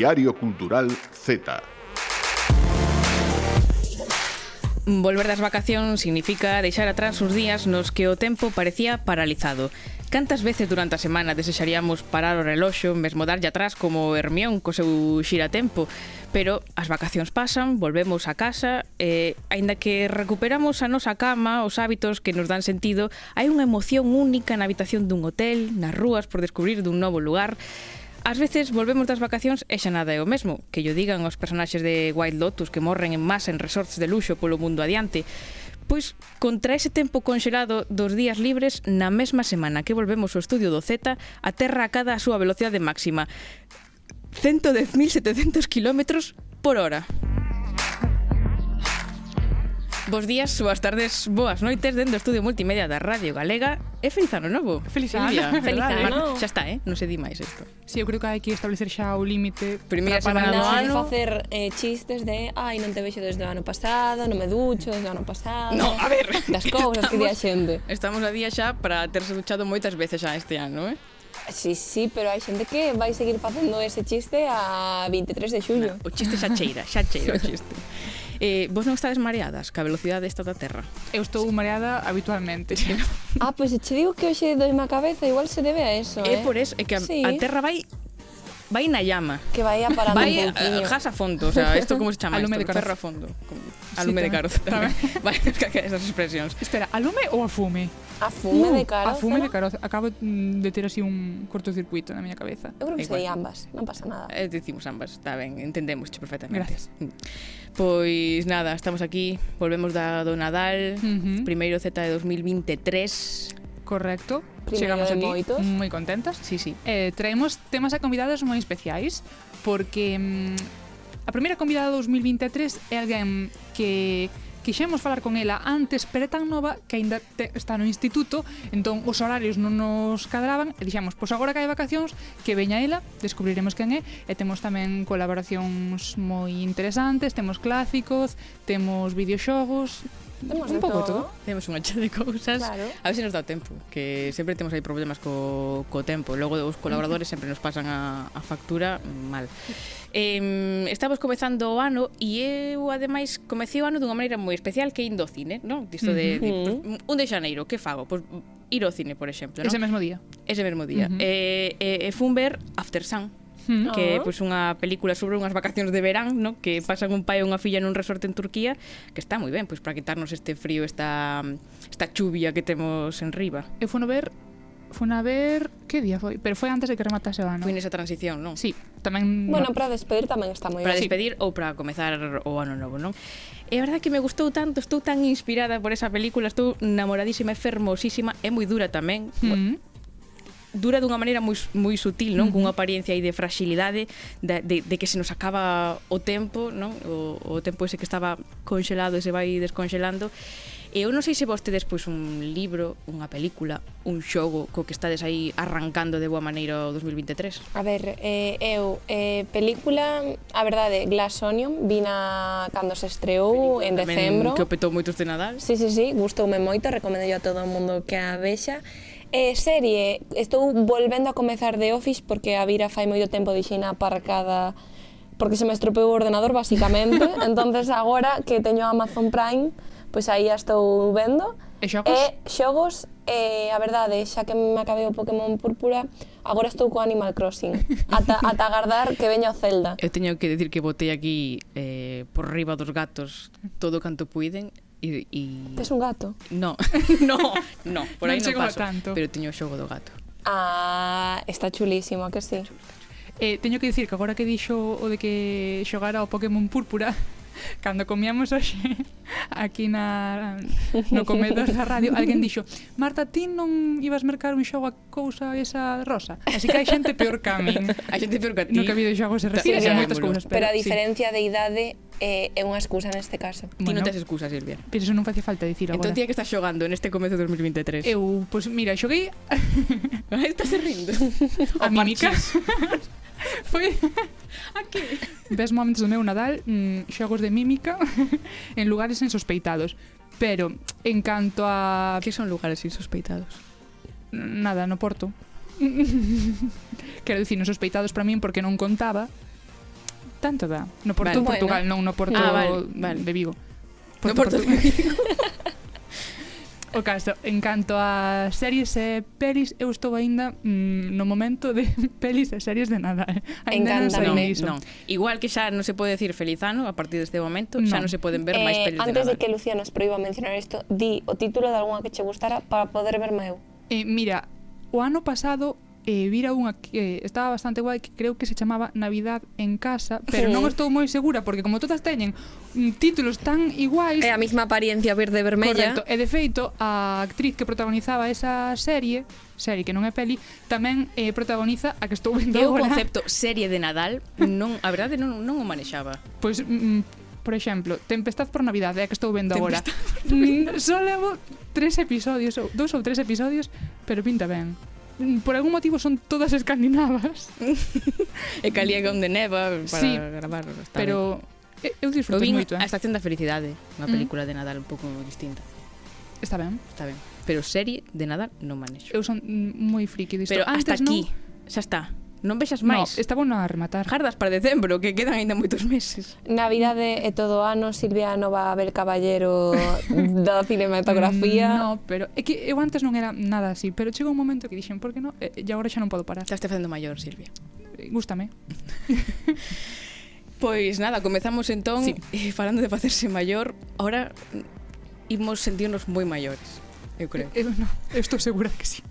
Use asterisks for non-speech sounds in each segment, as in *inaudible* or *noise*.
Diario Cultural Z. Volver das vacacións significa deixar atrás os días nos que o tempo parecía paralizado. Cantas veces durante a semana desexaríamos parar o reloxo, mesmo darlle atrás como Hermión co seu xiratempo, pero as vacacións pasan, volvemos a casa e, aínda que recuperamos a nosa cama, os hábitos que nos dan sentido, hai unha emoción única na habitación dun hotel, nas rúas por descubrir dun novo lugar, Ás veces volvemos das vacacións e xa nada é o mesmo, que yo digan os personaxes de Wild Lotus que morren en masa en resorts de luxo polo mundo adiante. Pois, contra ese tempo conxelado dos días libres, na mesma semana que volvemos ao estudio do Z, a Terra acada a súa velocidade máxima. 110.700 km por hora. Bos días, boas tardes, boas noites dentro do Estudio Multimedia da Radio Galega e feliz ano novo. Feliz ano. Feliz ano. Xa está, eh? Non se di máis isto. Si, sí, eu creo que hai que establecer xa o límite Primeira semana do ano. Facer eh, chistes de ai, non te vexo desde o ano pasado, non me ducho desde o ano pasado. No, a ver. *laughs* Das cousas que di a xente. Estamos a día xa para terse duchado moitas veces xa este ano, eh? Sí, sí, pero hai xente que vai seguir facendo ese chiste a 23 de xullo. No, o chiste xa cheira, xa cheira o *laughs* chiste. Eh, vos non estades mareadas ca velocidade esta da Terra? Eu estou mareada habitualmente, xe. *laughs* ah, pois pues, te digo que hoxe doime a cabeza, igual se debe a eso, eh? É eh? por eso, é que a, sí. a Terra vai vai na llama. Que vai aparando vai, un pouquinho. Vai gas a fondo, o sea, isto como se chama? Alume esto? de ferro a fondo. Como, alume sí, de carozo tamén. vai, que esas expresións. Espera, alume ou afume? A fume uh, de carozo. A fume de carozo. Acabo mm, de ter así un cortocircuito na miña cabeza. Eu creo que sei ambas, non pasa nada. Eh, dicimos ambas, está ben, entendemos perfectamente. Gracias. Mm. Pois nada, estamos aquí, volvemos da, do Nadal, uh -huh. primeiro Z de 2023. Correcto. Primeiro Chegamos de aquí moitos. moi contentas. Sí, sí. Eh, traemos temas a convidados moi especiais, porque mm, a primeira convidada de 2023 é alguén que quixemos falar con ela antes, pero é tan nova que aínda te, está no instituto, entón os horarios non nos cadraban e dixemos, pois agora que hai vacacións, que veña ela, descubriremos quen é, e temos tamén colaboracións moi interesantes, temos clásicos, temos videoxogos, Temos un pouco todo. todo. Temos unha chea de cousas. Claro. A ver se nos dá tempo, que sempre temos aí problemas co, co tempo. Logo os colaboradores sempre nos pasan a, a factura mal. Eh, estamos comezando o ano e eu ademais comecei o ano dunha maneira moi especial que indo ao cine, non? Disto de, uh -huh. de pues, un de xaneiro, que fago? Pois pues, ir ao cine, por exemplo, non? Ese mesmo día. Ese mesmo día. Uh -huh. eh, eh, fun ver After Sun, mm. que ah. é pois, unha película sobre unhas vacacións de verán, no? que pasan un pai e unha filla nun resorte en Turquía, que está moi ben pois, para quitarnos este frío, esta, esta chuvia que temos en riba. Eu fono ver Fun a ver... Que día foi? Pero foi antes de que rematase o ano. Foi nesa transición, non? Sí, tamén... Bueno, no. para despedir tamén está moi ben. Para despedir sí. ou para comezar o ano novo, non? É verdade que me gustou tanto, estou tan inspirada por esa película, estou namoradísima, é fermosísima, é moi dura tamén. Mm -hmm dura dunha maneira moi, moi sutil, non? Cunha apariencia aí de fragilidade, de, de, de que se nos acaba o tempo, non? O, o tempo ese que estaba conxelado e se vai desconxelando. E eu non sei se vostedes pois un libro, unha película, un xogo co que estades aí arrancando de boa maneira o 2023. A ver, eh, eu, eh, película, a verdade, Glass Onion, vina cando se estreou película, en decembro. Que o petou moitos de Nadal. Sí, sí, sí, gustoume moito, recomendo yo a todo o mundo que a vexa. Eh, serie, estou volvendo a comezar The Office porque a Vira fai moito tempo dixina aparcada porque se me estropeou o ordenador basicamente, *laughs* entonces agora que teño Amazon Prime, pois aí a estou vendo. E xogos? E xogos, eh, a verdade, xa que me acabei o Pokémon Púrpura, agora estou co Animal Crossing, ata, *laughs* ata agardar que veña o Zelda. Eu teño que decir que botei aquí eh, por riba dos gatos todo canto puiden, E, e... Tes un gato? No, *laughs* no, no, por aí non, non paso. Tanto. Pero teño o xogo do gato. Ah, está chulísimo, que sí. Eh, teño que dicir que agora que dixo o de que xogara o Pokémon Púrpura, cando comíamos hoxe *laughs* aquí na, no comedor da radio, alguén dixo Marta, ti non ibas mercar un xogo a cousa esa rosa? Así que hai xente peor que a min. *laughs* Hai xente peor que a ti. No que xogos e refire a moitas cousas. Pero, pero a diferencia sí. de idade eh, é unha excusa neste caso. Bueno, ti non tes excusa, Silvia. Pero eso non facía falta dicir agora. Entón, tía que estás xogando en este comezo de 2023? Eu, pois pues, mira, xoguei... *laughs* Estás rindo. A mímicas. *laughs* Foi *laughs* aquí. Ves momentos do meu Nadal, mmm, xogos de mímica *laughs* en lugares insospeitados. Pero, en canto a... Que son lugares insospeitados? Nada, no Porto. Quero dicir, insospeitados para min porque non contaba. Tanto da. No Porto vale, Portugal, bueno. non no Porto ah, vale, vale. de Vigo. Porto, no Porto, Porto... Vigo. O caso, en canto a series e pelis, eu estou aínda mm, no momento de *laughs* pelis e series de nada. Eh? Ainda non sei iso. No. Igual que xa non se pode decir feliz ano a partir deste momento, no. xa non se poden ver eh, máis pelis antes de, de que Lucía nos proíba mencionar isto, di o título de algunha que che gustara para poder verme eu. Eh, mira, o ano pasado eh, vira unha que estaba bastante guai que creo que se chamaba Navidad en casa, pero sí. non estou moi segura porque como todas teñen mm, títulos tan iguais, é a mesma apariencia verde e vermella. Correcto. E de feito, a actriz que protagonizaba esa serie, serie que non é peli, tamén eh, protagoniza a que estou vendo eu agora. o concepto serie de Nadal, non, a verdade non non o manexaba. Pois pues, mm, por exemplo, Tempestad por Navidad, é a que estou vendo agora. *laughs* Só levo tres episodios, ou, dous ou tres episodios, pero pinta ben por algún motivo son todas escandinavas. *laughs* e calía con de neva para sí, gravar. Está pero bien. eu disfruto moito. Eh? A Estación da Felicidade, unha mm. película mm. de Nadal un pouco distinta. Está ben. Está ben. Pero serie de Nadal non manexo. Eu son moi friki disto. Pero hasta Antes, aquí, non... xa está. Non vexas máis. No, estaban a rematar. Jardas para decembro, que quedan aínda moitos meses. Navidade e todo o ano, Silvia Nova Abel Caballero *laughs* da cinematografía. Mm, no, pero é que eu antes non era nada así, pero chegou un momento que dixen, por que non? E, e agora xa non podo parar. Estás te facendo maior, Silvia. Eh, gústame. *laughs* pois nada, comezamos entón sí. Eh, falando de facerse maior. Ahora imos sentirnos moi maiores, eu creo. Eh, eu, no, estou segura que sí.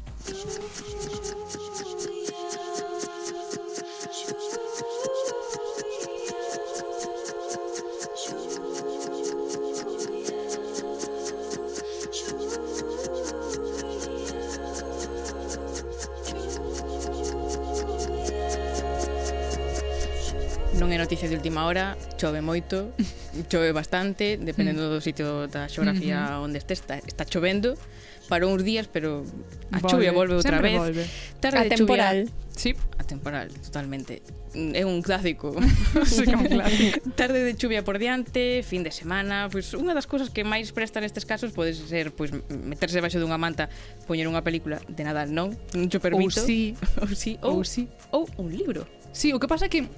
última hora, chove moito, *laughs* chove bastante, dependendo do sitio da xeografía uh -huh. onde este está, está chovendo, parou uns días, pero a chuvia volve outra vez. Volve. Tarde Atemporal. De chuvia, sí. Atemporal, totalmente. É un clásico. *laughs* sí, un clásico. *laughs* Tarde de chuvia por diante, fin de semana, pois pues, unha das cousas que máis presta nestes casos pode ser pois pues, meterse baixo dunha manta, poñer unha película de Nadal, non? Non cho permito. Ou si, ou si, ou, ou si, ou un libro. Sí, o que pasa é que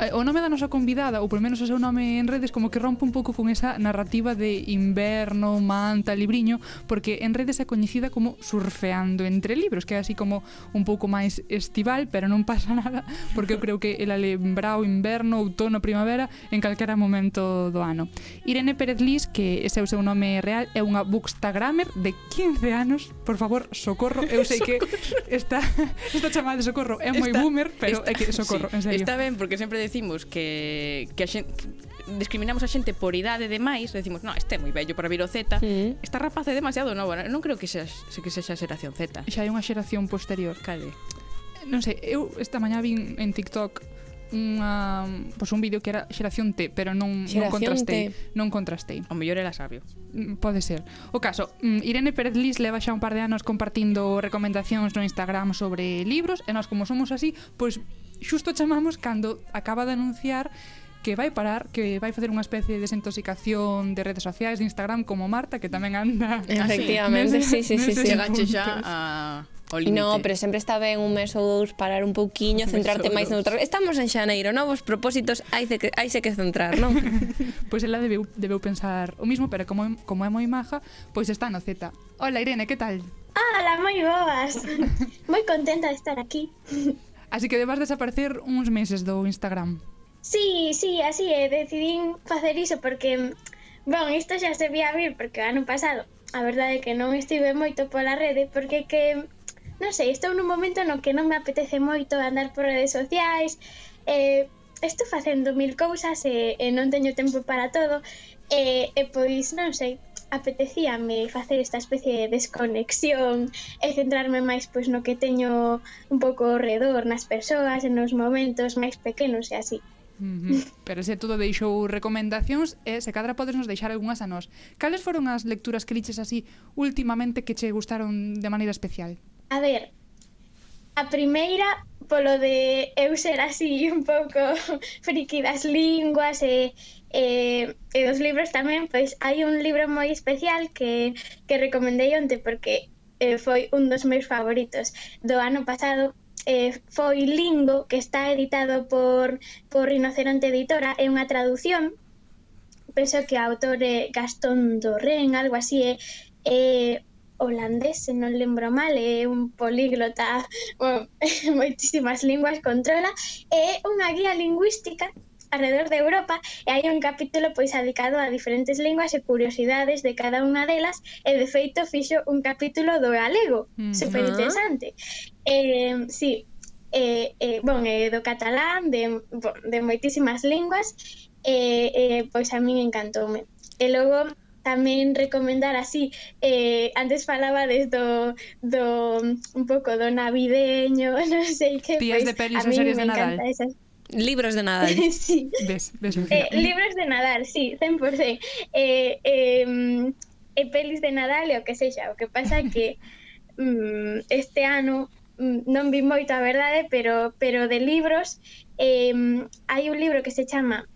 Eh, o nome da nosa convidada, ou polo menos o seu nome en redes, como que rompe un pouco con esa narrativa de inverno, manta, libriño, porque en redes é coñecida como surfeando entre libros, que é así como un pouco máis estival, pero non pasa *laughs* nada, porque eu creo que ela lembra o inverno, outono, primavera, en calquera momento do ano. Irene Pérez Lís, que ese é o seu nome real, é unha bookstagrammer de 15 anos, por favor, socorro, eu sei que *laughs* esta, esta chamada de socorro é moi boomer, pero está, é que socorro, sí, en serio. Está ben, porque sempre sempre decimos que, que a xente discriminamos a xente por idade demais, decimos, "No, este é moi vello para vir o Z, mm. esta rapaz é demasiado nova". Non creo que sexa que sexa a xeración Z. Xa hai unha xeración posterior. Cale. Non sei, eu esta mañá vin en TikTok unha, pois un vídeo que era Xeración T, pero non, xeración non contrastei, T. non contrastei. O mellor era sabio. Mm, pode ser. O caso, mm, Irene Pérez Lis leva xa un par de anos compartindo recomendacións no Instagram sobre libros e nós como somos así, pois xusto chamamos cando acaba de anunciar que vai parar, que vai facer unha especie de desintoxicación de redes sociais de Instagram como Marta, que tamén anda... Efectivamente, *laughs* sí, sí, sí, nese sí. Chegache sí. xa a o límite. No, pero sempre está ben un mes ou dous parar un pouquiño, centrarte máis noutra. Estamos en xaneiro, novos propósitos, hai que, hai se que centrar, non? *laughs* pois pues ela debeu, debeu pensar o mismo, pero como, como é moi maja, pois está no Z. Hola Irene, que tal? Hola, moi boas. *laughs* moi contenta de estar aquí. Así que debas desaparecer uns meses do Instagram. Sí, sí, así é. Decidín facer iso porque, bon, isto xa se vía vir porque o ano pasado a verdade é que non estive moito pola rede porque que non sei, estou nun momento no que non me apetece moito andar por redes sociais, eh, estou facendo mil cousas e, e non teño tempo para todo, e, e pois non sei, apetecíame facer esta especie de desconexión e centrarme máis pois no que teño un pouco ao redor, nas persoas, e nos momentos máis pequenos e así. Uh -huh. Pero se todo deixou recomendacións e se cadra podes nos deixar algunhas a nós. Cales foron as lecturas que liches así últimamente que che gustaron de maneira especial? A ver, a primeira polo de eu ser así *laughs* un pouco friki das linguas e, e, e dos libros tamén, pois hai un libro moi especial que, que recomendei onte porque eh, foi un dos meus favoritos do ano pasado eh, foi Lingo, que está editado por, por Rinoceronte Editora, é unha traducción penso que o autor é Gastón Dorren, algo así, é, é holandés, se non lembro mal, é un políglota, bueno, *laughs* moitísimas linguas controla, é unha guía lingüística alrededor de Europa e hai un capítulo pois dedicado a diferentes linguas e curiosidades de cada unha delas e de feito fixo un capítulo do galego, mm super interesante. Eh, sí, eh, eh, bon, eh, do catalán, de, bon, de moitísimas linguas, e eh, eh, pois a min encantoume. E logo tamén recomendar así eh, antes falabades do, do un pouco do navideño non sei que pois, de pelis ou series de Nadal esas. Libros de Nadal. *laughs* sí. Ves, ves eh, libros de Nadal, sí, 100%. Eh, eh, e pelis de Nadal e o que sexa. O que pasa que *laughs* mm, este ano mm, non vi moito a verdade, pero pero de libros eh, hai un libro que se chama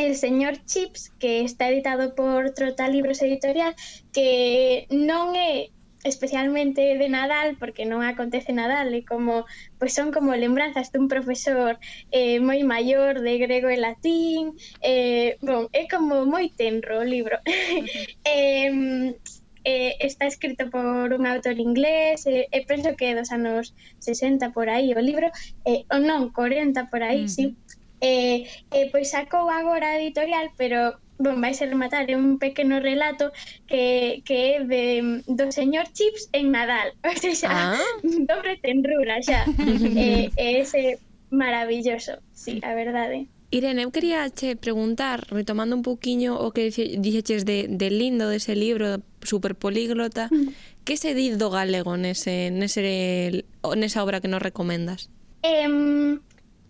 El señor Chips, que está editado por Trota Libros Editorial, que non é especialmente de Nadal, porque non acontece Nadal, e como pois son como lembranzas dun profesor eh, moi maior de grego e latín, eh, bon, é como moi tenro o libro. *laughs* Eh, eh, está escrito por un autor inglés, e eh, eh, penso que dos anos 60 por aí o libro, eh, ou non, 40 por aí, uh sí eh, eh, pois sacou agora a editorial, pero bon, vai ser matar un pequeno relato que, que é de, do señor Chips en Nadal. *laughs* O sea, xa, ah. dobre tenrura xa. *laughs* eh, e ese maravilloso, sí, a verdade. Irene, eu quería che preguntar, retomando un poquinho o que dixeches de, de lindo dese de libro super políglota, mm. que se di do galego nese, nese, nesa obra que nos recomendas? Eh,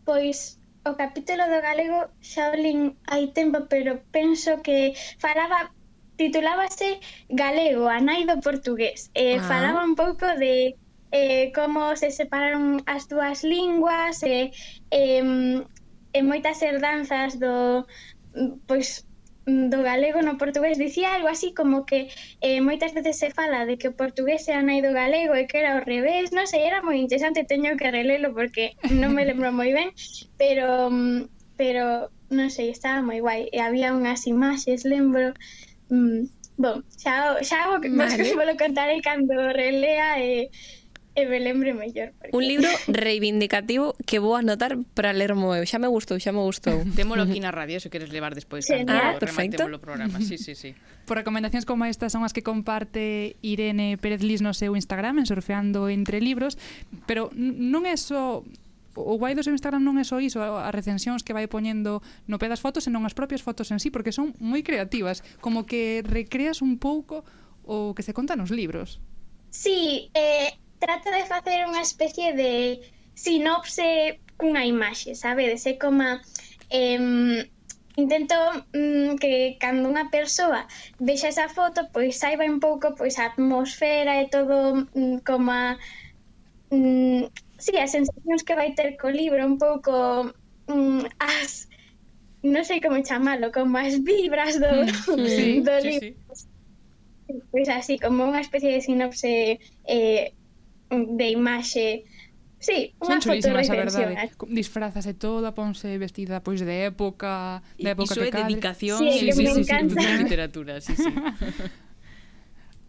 pois o capítulo do galego xa o lin hai tempo, pero penso que falaba titulábase Galego, a nai do portugués. Eh, ah. Falaba un pouco de eh, como se separaron as dúas linguas e eh, eh, e moitas herdanzas do mm, pois Mm, do galego no portugués dicía algo así como que eh, moitas veces se fala de que o portugués era nai do galego e que era ao revés, non sei, era moi interesante, teño que relelo porque non me lembro moi ben, *laughs* pero mm, pero non sei, estaba moi guai e había unhas imaxes, lembro mm, bon, xa, xa vos vale. *laughs* vos contarei cando relea e eh, e me mellor. Porque... Un libro reivindicativo que vou anotar para ler moi. Xa me gustou, xa me gustou. *laughs* Témolo aquí na radio se queres levar despois. Ah, perfecto. o programa, sí, sí, sí. *laughs* Por recomendacións como estas son as que comparte Irene Pérez Lis no seu Instagram, en Surfeando entre libros, pero non é só o guai do seu Instagram non é só iso, as recensións que vai poñendo no pé das fotos, senón as propias fotos en sí, porque son moi creativas, como que recreas un pouco o que se conta nos libros. Sí, eh, trata de facer unha especie de sinopse cunha imaxe, sabedes? É como... Eh, intento mm, que cando unha persoa vexa esa foto, pois saiba un pouco pois a atmosfera e todo mm, como a, mm, sí, as sensacións que vai ter co libro, un pouco mm, as non sei como chamalo, como as vibras do, mm, sí, *laughs* do sí, libro. Sí, sí. Pois así, como unha especie de sinopse eh, de imaxe Sí, unha fotorrecensión. Disfrazase toda, ponse vestida pois de época, de época Iso que é cadre. dedicación, sí, sí, sí, sí, sí, literatura, sí, sí. *laughs*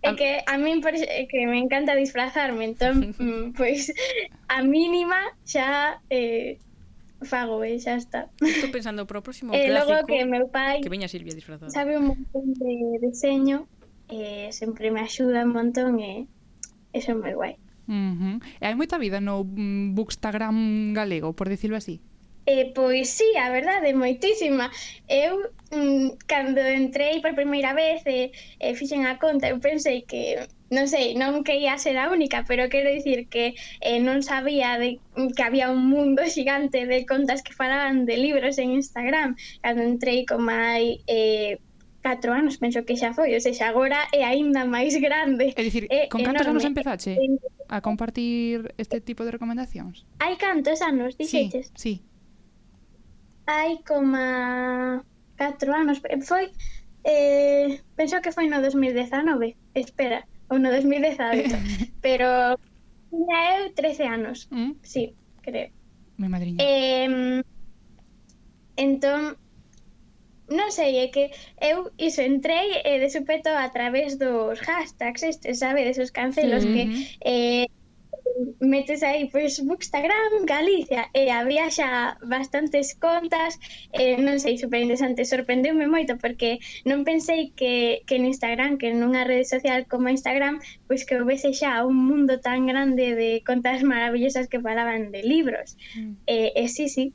É que a min parece que me encanta disfrazarme, entón, *laughs* mm, pois, a mínima xa eh, fago e eh, xa está. Estou pensando para o próximo *laughs* eh, clásico logo que meu pai que veña Silvia disfrazada. Sabe un montón de deseño, eh, sempre me axuda un montón e eh, eso é moi guai. Uh -huh. E hai moita vida no mm, Bookstagram galego, por dicirlo así? Eh, pois sí, a verdade, moitísima. Eu, mm, cando entrei por primeira vez eh, e eh, eh, fixen a conta, eu pensei que, non sei, non que ia ser a única, pero quero dicir que eh, non sabía de, mm, que había un mundo *laughs* xigante de contas que falaban de libros en Instagram. Cando entrei como hai... Eh, 4 anos, penso que xa foi, ou seja, agora é aínda máis grande. É dicir, con cantos anos empezache? Eh, a compartir este tipo de recomendacións? Hai cantos anos, dixetes? Sí, sí. Hai como 4 anos. Foi, eh, penso que foi no 2019, espera, ou no 2018, *laughs* pero tiña eu 13 anos, mm? sí, creo. Mi madriña. Eh, entón, non sei, é que eu iso entrei e de supeto a través dos hashtags este, sabe, esos cancelos sí. que eh, metes aí pois Bookstagram Galicia e había xa bastantes contas eh, non sei, super interesante sorprendeume moito porque non pensei que, que en Instagram que nunha rede social como Instagram pois que houvese xa un mundo tan grande de contas maravillosas que falaban de libros mm. eh, e sí, sí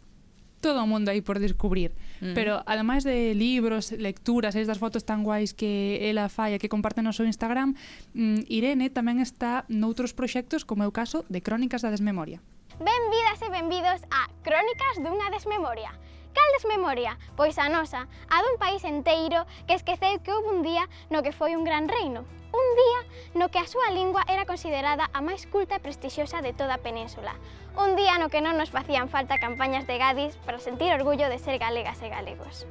todo o mundo aí por descubrir Mm. Pero ademais de libros, lecturas, estas fotos tan guais que ela fai e que comparte no seu Instagram, mm, Irene tamén está noutros proxectos, como é o caso de Crónicas da Desmemoria. Benvidas e benvidos a Crónicas dunha Desmemoria Caldes memoria? Pois a nosa, a dun país enteiro que esqueceu que houve un día no que foi un gran reino. Un día no que a súa lingua era considerada a máis culta e prestixiosa de toda a península. Un día no que non nos facían falta campañas de gadis para sentir orgullo de ser galegas e galegos.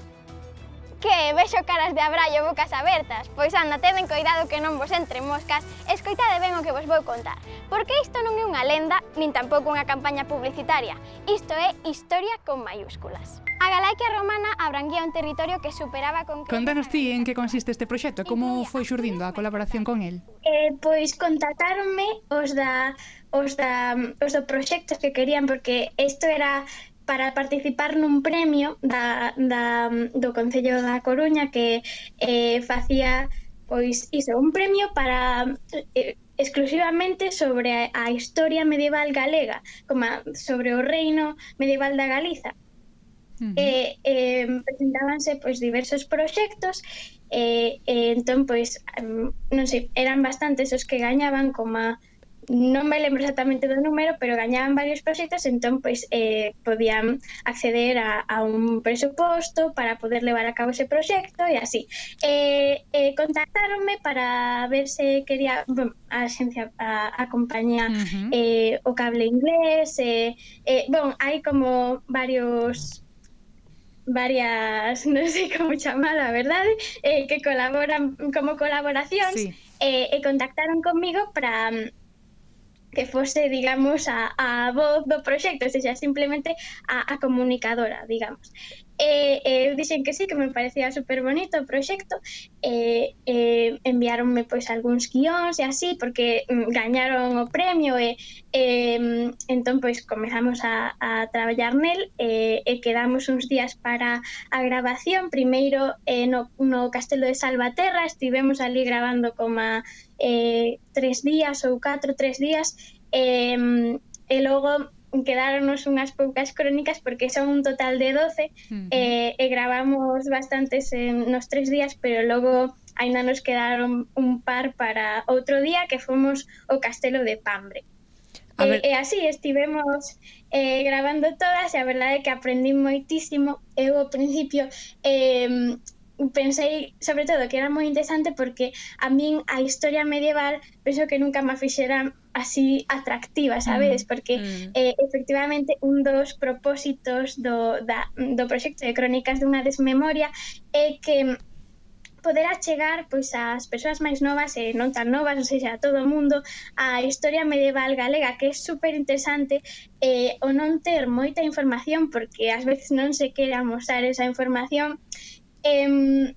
Que vexo caras de abrallo bocas abertas, pois anda, teden coidado que non vos entre moscas, escoitade ben o que vos vou contar, porque isto non é unha lenda, nin tampouco unha campaña publicitaria, isto é historia con mayúsculas. A Galaica romana abranguía un territorio que superaba con... Contanos ti en que consiste este proxecto, e como foi xurdindo a colaboración con el? Eh, pois contactaronme os, da, os, da, os do proxecto que querían, porque isto era para participar nun premio da, da, do Concello da Coruña que eh, facía pois iso, un premio para eh, exclusivamente sobre a, a historia medieval galega, como a, sobre o reino medieval da Galiza. Eh, eh, presentábanse pois diversos proxectos eh, eh, entón pois non sei, eran bastantes os que gañaban como a, non me lembro exactamente do número pero gañaban varios proxectos entón pois eh, podían acceder a, a un presuposto para poder levar a cabo ese proxecto e así eh, eh, contactaronme para ver se quería bueno, a xencia a, a compañía uh -huh. eh, o cable inglés eh, eh, bon, hai como varios varias, *laughs* non sei como chamar a verdade, eh, que colaboran como colaboracións sí. eh, e contactaron comigo para mm, que fose, digamos, a, a voz do proxecto, ou seja, simplemente a, a comunicadora, digamos. Eh, eh, e, e eu dixen que sí, que me parecía super bonito o proxecto e, e enviáronme pois algúns guións e así porque mm, gañaron o premio e, e entón pois comezamos a, a traballar nel e, e quedamos uns días para a grabación. Primeiro eh, no, no Castelo de Salvaterra estivemos ali grabando como eh, tres días ou catro, tres días e, e logo quedáronos unhas poucas crónicas porque son un total de 12 uh -huh. eh, eh e gravamos bastantes en, nos tres días, pero logo ainda nos quedaron un par para outro día que fomos ao Castelo de Pambre. A eh, ver... e, e así estivemos eh, gravando todas e a verdade é que aprendí moitísimo. Eu ao principio eh, pensei sobre todo que era moi interesante porque a min a historia medieval penso que nunca me fixera así atractiva, mm, sabes? Porque mm. eh, efectivamente un dos propósitos do, da, do proxecto de Crónicas dunha desmemoria é que poder achegar pois ás persoas máis novas e non tan novas, ou seja, a todo o mundo, a historia medieval galega, que é super interesante eh, o non ter moita información, porque ás veces non se quere amosar esa información, eh,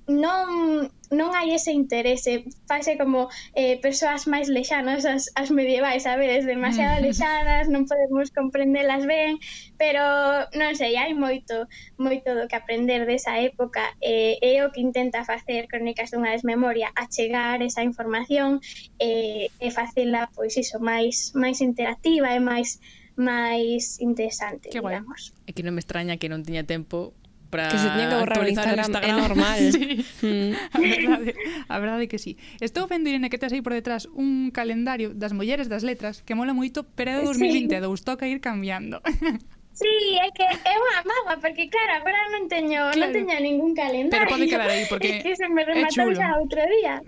non non hai ese interese fase como eh, persoas máis lexanas as, as medievais, sabedes, demasiado mm. lexanas, non podemos comprendelas ben pero non sei hai moito, moito do que aprender desa época eh, é o que intenta facer Crónicas dunha desmemoria achegar esa información eh, e facela pois iso máis máis interactiva e máis máis interesante, que digamos. Guay. Que non me extraña que non tiña tempo para Que se tiña que borrar o Instagram, Instagram. é normal. *laughs* sí. mm. a, verdade, a verdade que sí. Estou vendo, Irene, que tes aí por detrás un calendario das mulleres das letras que mola moito, pero é 2022, sí. toca ir cambiando. *laughs* Sí, é que é unha mágoa, porque claro, agora non teño claro. non teño ningún calendario. Pero pode quedar aí, porque é *laughs* que se me rematou xa outro día.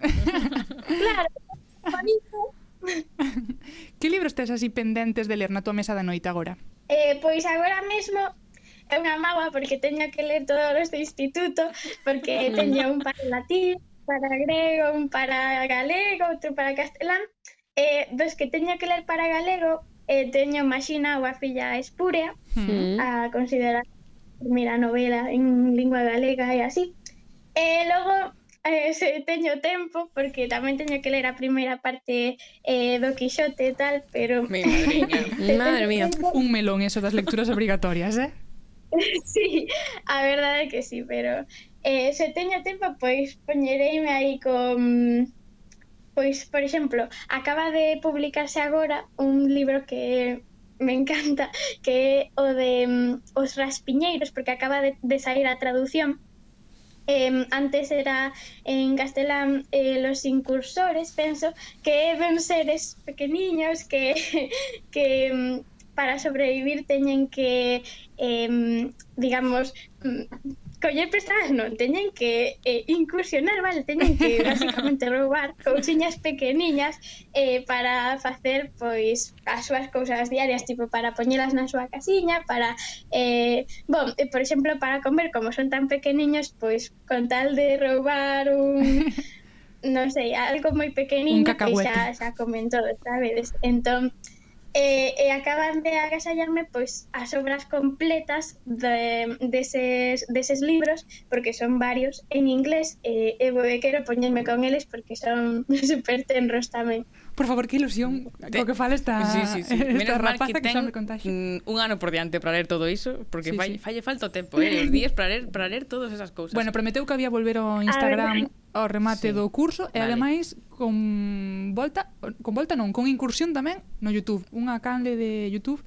claro, bonito. que libros tes así pendentes de ler na tua mesa da noite agora? Eh, pois agora mesmo é unha mágoa porque teño que ler todos os do instituto porque *laughs* teño un para latín, para grego, un para galego, outro para castelán. Eh, dos que teño que ler para galego, eh, teño Maxina ou a filla espúrea, mm. a considerar primeira novela en lingua galega e así. Eh, e logo eh, se teño tempo, porque tamén teño que ler a primeira parte eh, do Quixote e tal, pero... Mi madriña. Madre mía. *laughs* Un melón eso das lecturas obrigatorias, eh? *laughs* sí, a verdade é que sí, pero eh, se teño tempo, pois poñereime aí con... Pois, por exemplo, acaba de publicarse agora un libro que me encanta, que é o de mm, um, Os Raspiñeiros, porque acaba de, de sair a traducción. Eh, antes era en castelán eh, Los Incursores, penso, que ven seres pequeniños que, *laughs* que mm, para sobrevivir teñen que, eh, digamos, mm, coller prestadas non, teñen que eh, incursionar, vale, teñen que *laughs* basicamente roubar cousiñas pequeniñas eh, para facer pois as súas cousas diarias, tipo para poñelas na súa casiña, para eh, bon, eh, por exemplo, para comer, como son tan pequeniños, pois con tal de roubar un *laughs* non sei, algo moi pequeniño que xa, xa comen todo, sabedes? Entón, e, e acaban de agasallarme pois as obras completas de, deses, deses libros porque son varios en inglés eh, e, e quero poñerme con eles porque son *laughs* super tenros tamén. Por favor, que ilusión Te... co que fala esta, sí, sí, sí. Menos mal rapaza que, ten que ten un ano por diante para ler todo iso, porque sí, falle, sí. falle falta o tempo, eh, os días para ler, para ler todas esas cousas. Bueno, prometeu que había volver ao Instagram eh, ao remate sí. do curso e vale. ademais con volta, con volta non, con incursión tamén no YouTube, unha canle de YouTube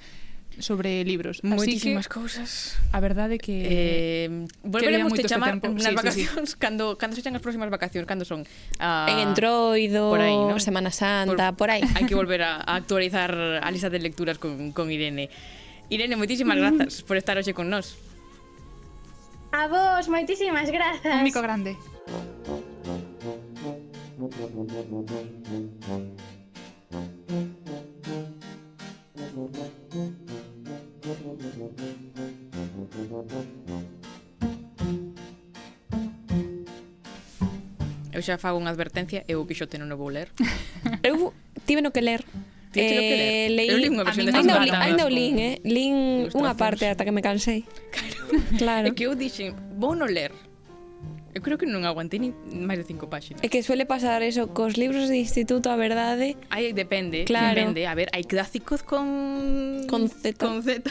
sobre libros. Moitísimas que cousas. a verdade que Eh, volveremos te chamar nas Sí, sí, sí. vacacións *laughs* cando cando sexan as próximas vacacións, cando son? Ah, En Entroido, por aí, ¿no? Semana Santa, por, aí. Hai que volver a, *laughs* a actualizar a lista de lecturas con, con Irene. Irene, moitísimas grazas por estar hoxe con nós. A vos, moitísimas grazas un mico grande. Eu xa fago unha advertencia, eu o Quixote non o vou ler. *laughs* eu tive no que ler Eh, leí, eu li unha versión destas baratas. Ainda o lin, eh? Lin unha parte ata que me cansei. *laughs* Claro. claro. É que eu dixen, vou no ler, Eu creo que non aguantei ni máis de cinco páxinas. É que suele pasar eso cos libros de instituto, a verdade. Aí depende, claro. depende. A ver, hai clásicos con... Con Z. Con Z.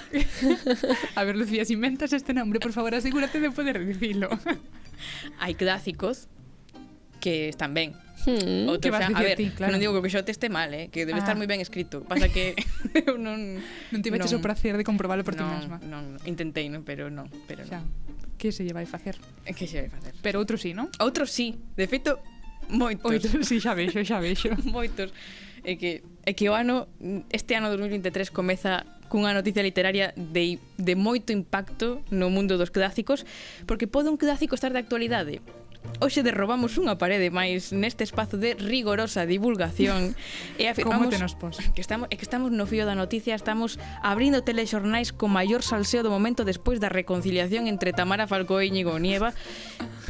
*laughs* a ver, Lucía, si inventas este nombre, por favor, asegúrate de poder dicilo. *laughs* hai clásicos que están ben. Hmm, Outro, que vas xa, a ver, ti, claro. non digo que o Quixote este mal, eh, que debe ah. estar moi ben escrito. Pasa que eu *laughs* non non tiveches o prazer de comprobalo por non, ti mesma. Non, intentei, non, pero non, pero xa. non. Que se lle vai facer? Eh, que se vai facer? Pero outro sí, non? Outros sí. De feito, moitos. Moitos, sí, xa vexo, xa vexo. *laughs* moitos. É que é que o ano este ano 2023 comeza cunha noticia literaria de, de moito impacto no mundo dos clásicos, porque pode un clásico estar de actualidade, Hoxe derrobamos unha parede máis neste espazo de rigorosa divulgación *laughs* e afirmamos nos pos? que estamos é que estamos no fío da noticia, estamos abrindo telexornais con maior salseo do momento despois da reconciliación entre Tamara Falcó e Íñigo Nieva,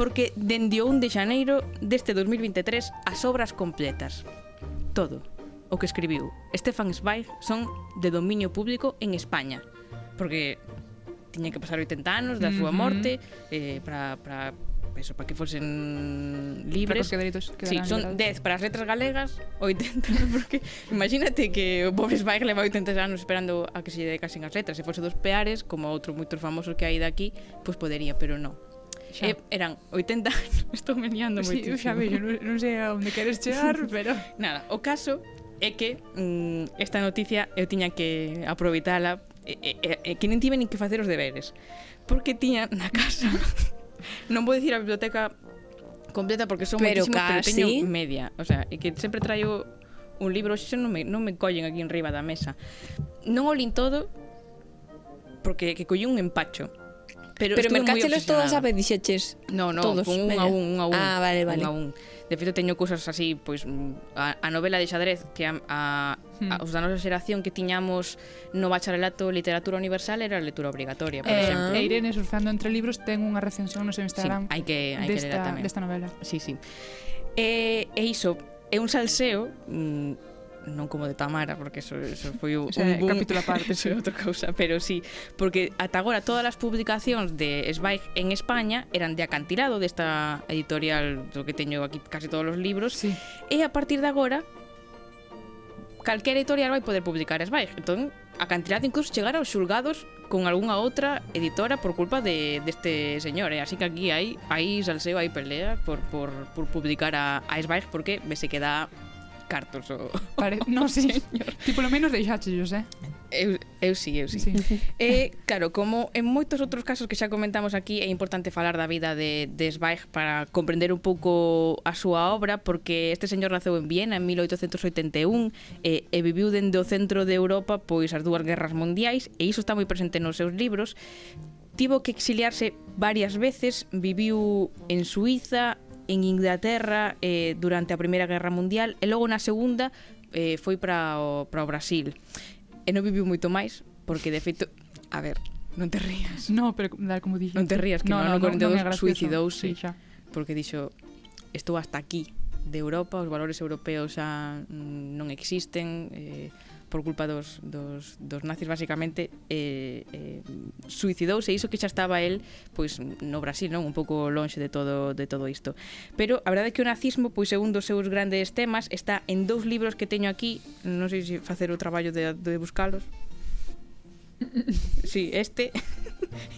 porque dende o 1 de xaneiro deste 2023 as obras completas. Todo o que escribiu Stefan Zweig son de dominio público en España, porque tiña que pasar 80 anos da súa morte eh, para peso para que fosen libres. Para que dereitos sí, son 10 para as letras galegas, 80 *laughs* porque imagínate que o pobre Zweig leva 80 anos esperando a que se dedicasen as letras, se fose dos peares, como outro moitos famosos que hai daqui, pois pues podería, pero non. Xa. Eh, eran 80 anos, *laughs* estou meneando liando sí, moitísimo. Xa bello, non, non sei a onde queres chegar, *laughs* pero... Nada, o caso é que mm, esta noticia eu tiña que aproveitala e, e, e que non tive nin que facer os deberes porque tiña na casa non vou dicir a biblioteca completa porque son pero moitísimos, casi. pero teño media, o sea, e que sempre traio un libro, xe non me, non me collen aquí en riba da mesa. Non o lin todo porque que collí un empacho. Pero, pero mercáchelos todos a pedixeches. No, no, todos, con un a un, un a un. Ah, vale, vale. Un a un. De feito teño cousas así, pois pues, a, a novela de xadrez que a, a a os da nosa xeración que tiñamos no bacharelato literatura universal era a lectura obrigatoria, por eh, exemplo. E Irene, surfando entre libros, ten unha recensión no seu Instagram sí, hai que, hai desta, que ler tamén. desta novela. Sí, sí. E, e iso, é un salseo mm, non como de Tamara, porque eso, eso foi un, o sea, un boom, capítulo aparte, *laughs* sí. outra cousa, pero sí, porque ata agora todas as publicacións de Zweig en España eran de acantilado desta editorial do que teño aquí casi todos os libros, sí. e a partir de agora calquera editorial vai poder publicar Esbaig. Entón, a cantidad incluso chegar aos xulgados con algunha outra editora por culpa de, deste señor, eh? así que aquí hai, hai salseo, hai pelea por, por, por publicar a, a Esbaig porque me se queda cartos o... Pare... *laughs* No, sí. Ti polo menos deixáchelles, eh? Eu, eu sí, eu sí. sí. E, claro, como en moitos outros casos que xa comentamos aquí, é importante falar da vida de, de Zweig para comprender un pouco a súa obra, porque este señor naceu en Viena en 1881 e, e viviu dende o centro de Europa pois as dúas guerras mundiais, e iso está moi presente nos seus libros. Tivo que exiliarse varias veces, viviu en Suiza, en Inglaterra eh, durante a Primeira Guerra Mundial e logo na Segunda eh, foi para o, para o Brasil. E non viviu moito máis, porque de feito, a ver, non te rías. No, pero dar como dixo. Non te rías, que no, no, no, no 42 no, no suicidouse. Sí, xa. porque dixo, estou hasta aquí de Europa, os valores europeos xa mm, non existen, eh, por culpa dos, dos, dos nazis basicamente eh, eh, suicidouse e iso que xa estaba el pois no Brasil, non, un pouco lonxe de todo de todo isto. Pero a verdade é que o nazismo pois é un dos seus grandes temas, está en dous libros que teño aquí, non sei se facer o traballo de, de buscalos. Sí, este. *laughs*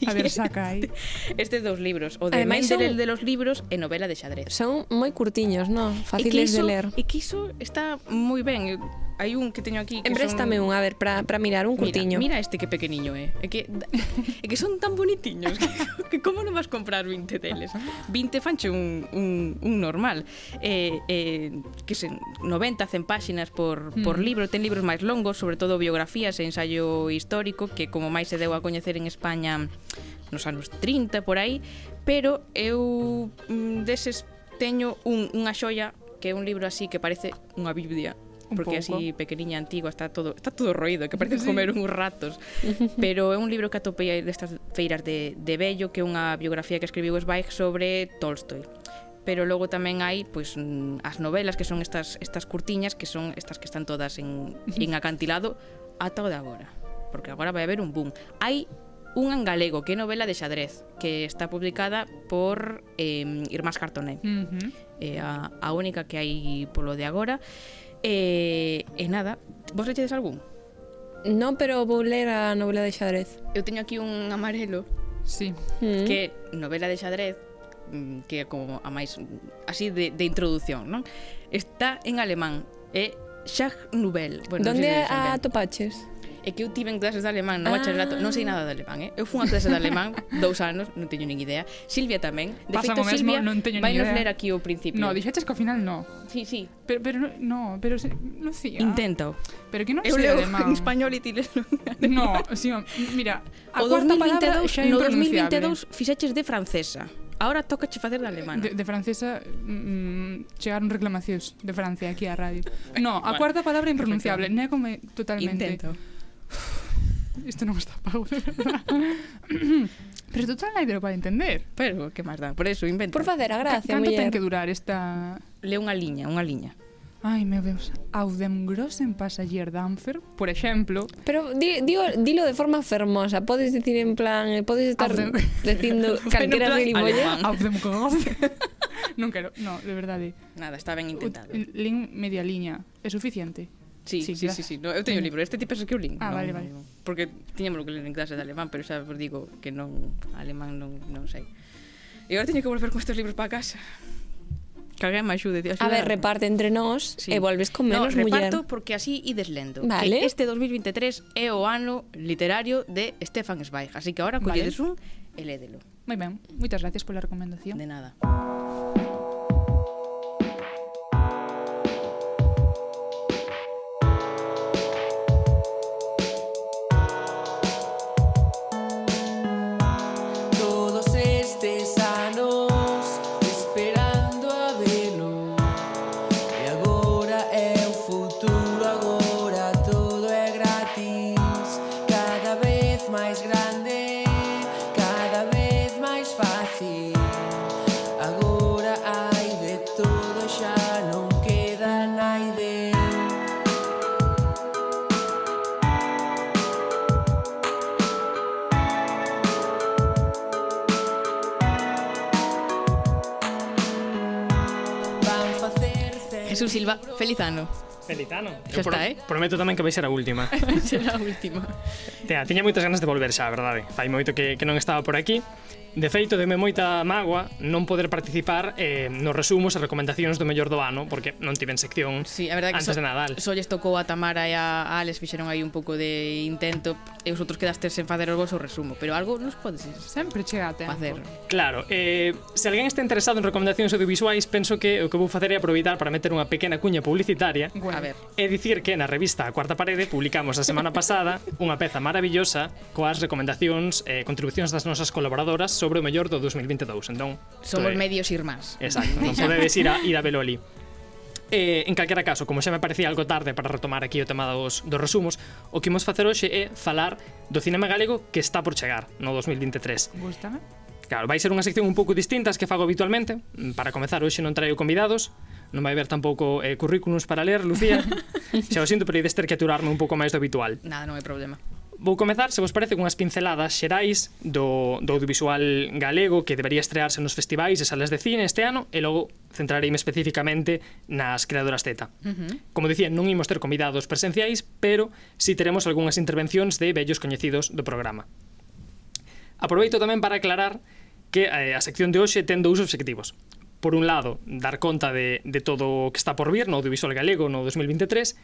A ver, *laughs* saca aí. Estes dous libros, o de Ademais, Mendel son... de los libros e novela de Xadrez. Son moi curtiños, non? Fáciles iso, de ler. E que iso está moi ben. Hai un que teño aquí que Empréstame son... un, a ver, para mirar un curtiño. Mira, mira este que pequeniño é. Eh? É que, *laughs* é que son tan bonitiños que, *laughs* que como non vas comprar 20 deles? 20 fanche un, un, un normal. Eh, eh, que sen 90, 100 páxinas por, mm. por libro. Ten libros máis longos, sobre todo biografías e ensayo histórico, que como máis se deu a coñecer en España Mm, nos anos 30 por aí, pero eu mm, deses teño un, unha xoia que é un libro así que parece unha biblia un porque pouco. así pequeniña, antigo, está todo está todo roído, que parece sí. comer uns ratos. *laughs* Pero é un libro que atopei destas feiras de, de Bello, que é unha biografía que escribiu Zweig sobre Tolstoi pero logo tamén hai pois mm, as novelas que son estas estas curtiñas que son estas que están todas en, *laughs* en acantilado ata o de agora porque agora vai haber un boom. Hai Unha en galego, que é novela de xadrez, que está publicada por eh, Irmás Cartoné. Uh -huh. eh, a, a única que hai polo de agora. E eh, eh, nada, vos lechedes algún? Non, pero vou ler a novela de xadrez. Eu teño aquí un amarelo. Sí. Mm. Que novela de xadrez mm, que é como a máis así de, de introdución, non? Está en alemán, é Schach Nouvelle. Bueno, Donde no sé si a topaches? é que eu tive en clases de alemán no ah. bacharelato, non sei ah. nada de alemán, eh? Eu fui a clases de alemán *laughs* dous anos, non teño nin idea. Silvia tamén. De Pasa feito, mesmo, Silvia non teño vai nos ler aquí o principio. No, dixeches que ao final no. Sí, sí. Pero, pero no, pero se, Lucía. Intento. Pero que non eu leo alemán. en español e ti les No, sí, mira, a o cuarta 2022, xa é no 2022 fixeches de francesa. Ahora toca che facer de alemana. De, de francesa mm, chegaron reclamacións de Francia aquí á radio. Eh, no, a bueno, cuarta palabra impronunciable, nego totalmente. Intento isto non está pago, de verdad. *laughs* pero total tan pero para entender. Pero, que máis dá? Por eso, inventa. Por facer a gracia, Canto muller. ten que durar esta... Le unha liña, unha liña. Ai, meu Deus, Audem grossen grosen passagier d'Anfer, por exemplo. Pero di, digo, dilo de forma fermosa, podes dicir en plan, eh, podes estar dem... dicindo calquera de Au Audem grossen. non quero, no, de verdade. Nada, está ben intentado. Lin media liña, é suficiente. Sí, sí, sí, sí, sí. No, eu teño o libro, este tipo pensas que o link. Ah, non, vale, vale. Porque tiñamos o que ler en clase de alemán, pero xa vos digo que non, alemán non, non sei. E agora teño que volver con estes libros para casa. Que alguén me axude, tío, A ver, reparte entre nós sí. e volves con menos no, muller. reparto porque así ides lendo. Vale. Que este 2023 é o ano literario de Stefan Zweig, así que agora colledes vale. un e lédelo. Moi ben, moitas gracias pola recomendación. De nada. Feliz ano. Feliz ano. Xa está, eh? Prometo tamén que vai ser a última. *laughs* Será a última. Tea, tiña moitas ganas de volver xa, verdade? Fai moito que, que non estaba por aquí. De feito, deme moita mágoa non poder participar eh, nos resumos e recomendacións do mellor do ano, porque non tiven sección sí, a antes que so, de Nadal. Só lles tocou a Tamara e a Alex fixeron aí un pouco de intento e os outros quedaste sen facer o vosso resumo, pero algo nos podes sempre chega a tempo. Facer. Claro, eh, se alguén está interesado en recomendacións audiovisuais, penso que o que vou facer é aproveitar para meter unha pequena cuña publicitaria bueno. a ver. e dicir que na revista A Cuarta Parede publicamos a semana pasada unha peza maravillosa coas recomendacións e eh, contribucións das nosas colaboradoras sobre o mellor do 2022. Entón, somos é... medios irmáns. Exacto, non podedes ir a, ir a velo ali. Eh, en calquera caso, como xa me parecía algo tarde para retomar aquí o tema dos, dos resumos, o que imos facer hoxe é falar do cinema galego que está por chegar no 2023. Gústame? Claro, vai ser unha sección un pouco distinta as que fago habitualmente. Para comezar, hoxe non traio convidados, non vai haber tampouco eh, currículums para ler, Lucía. *laughs* xa o sinto, pero ides ter que aturarme un pouco máis do habitual. Nada, non hai problema. Vou comezar, se vos parece, cunhas pinceladas xerais do, do audiovisual galego que debería estrearse nos festivais e salas de cine este ano e logo centrareime especificamente nas creadoras Z. Uh -huh. Como dicía, non imos ter convidados presenciais, pero si sí teremos algunhas intervencións de vellos coñecidos do programa. Aproveito tamén para aclarar que eh, a sección de hoxe ten dous obxectivos. Por un lado, dar conta de, de todo o que está por vir no audiovisual galego no 2023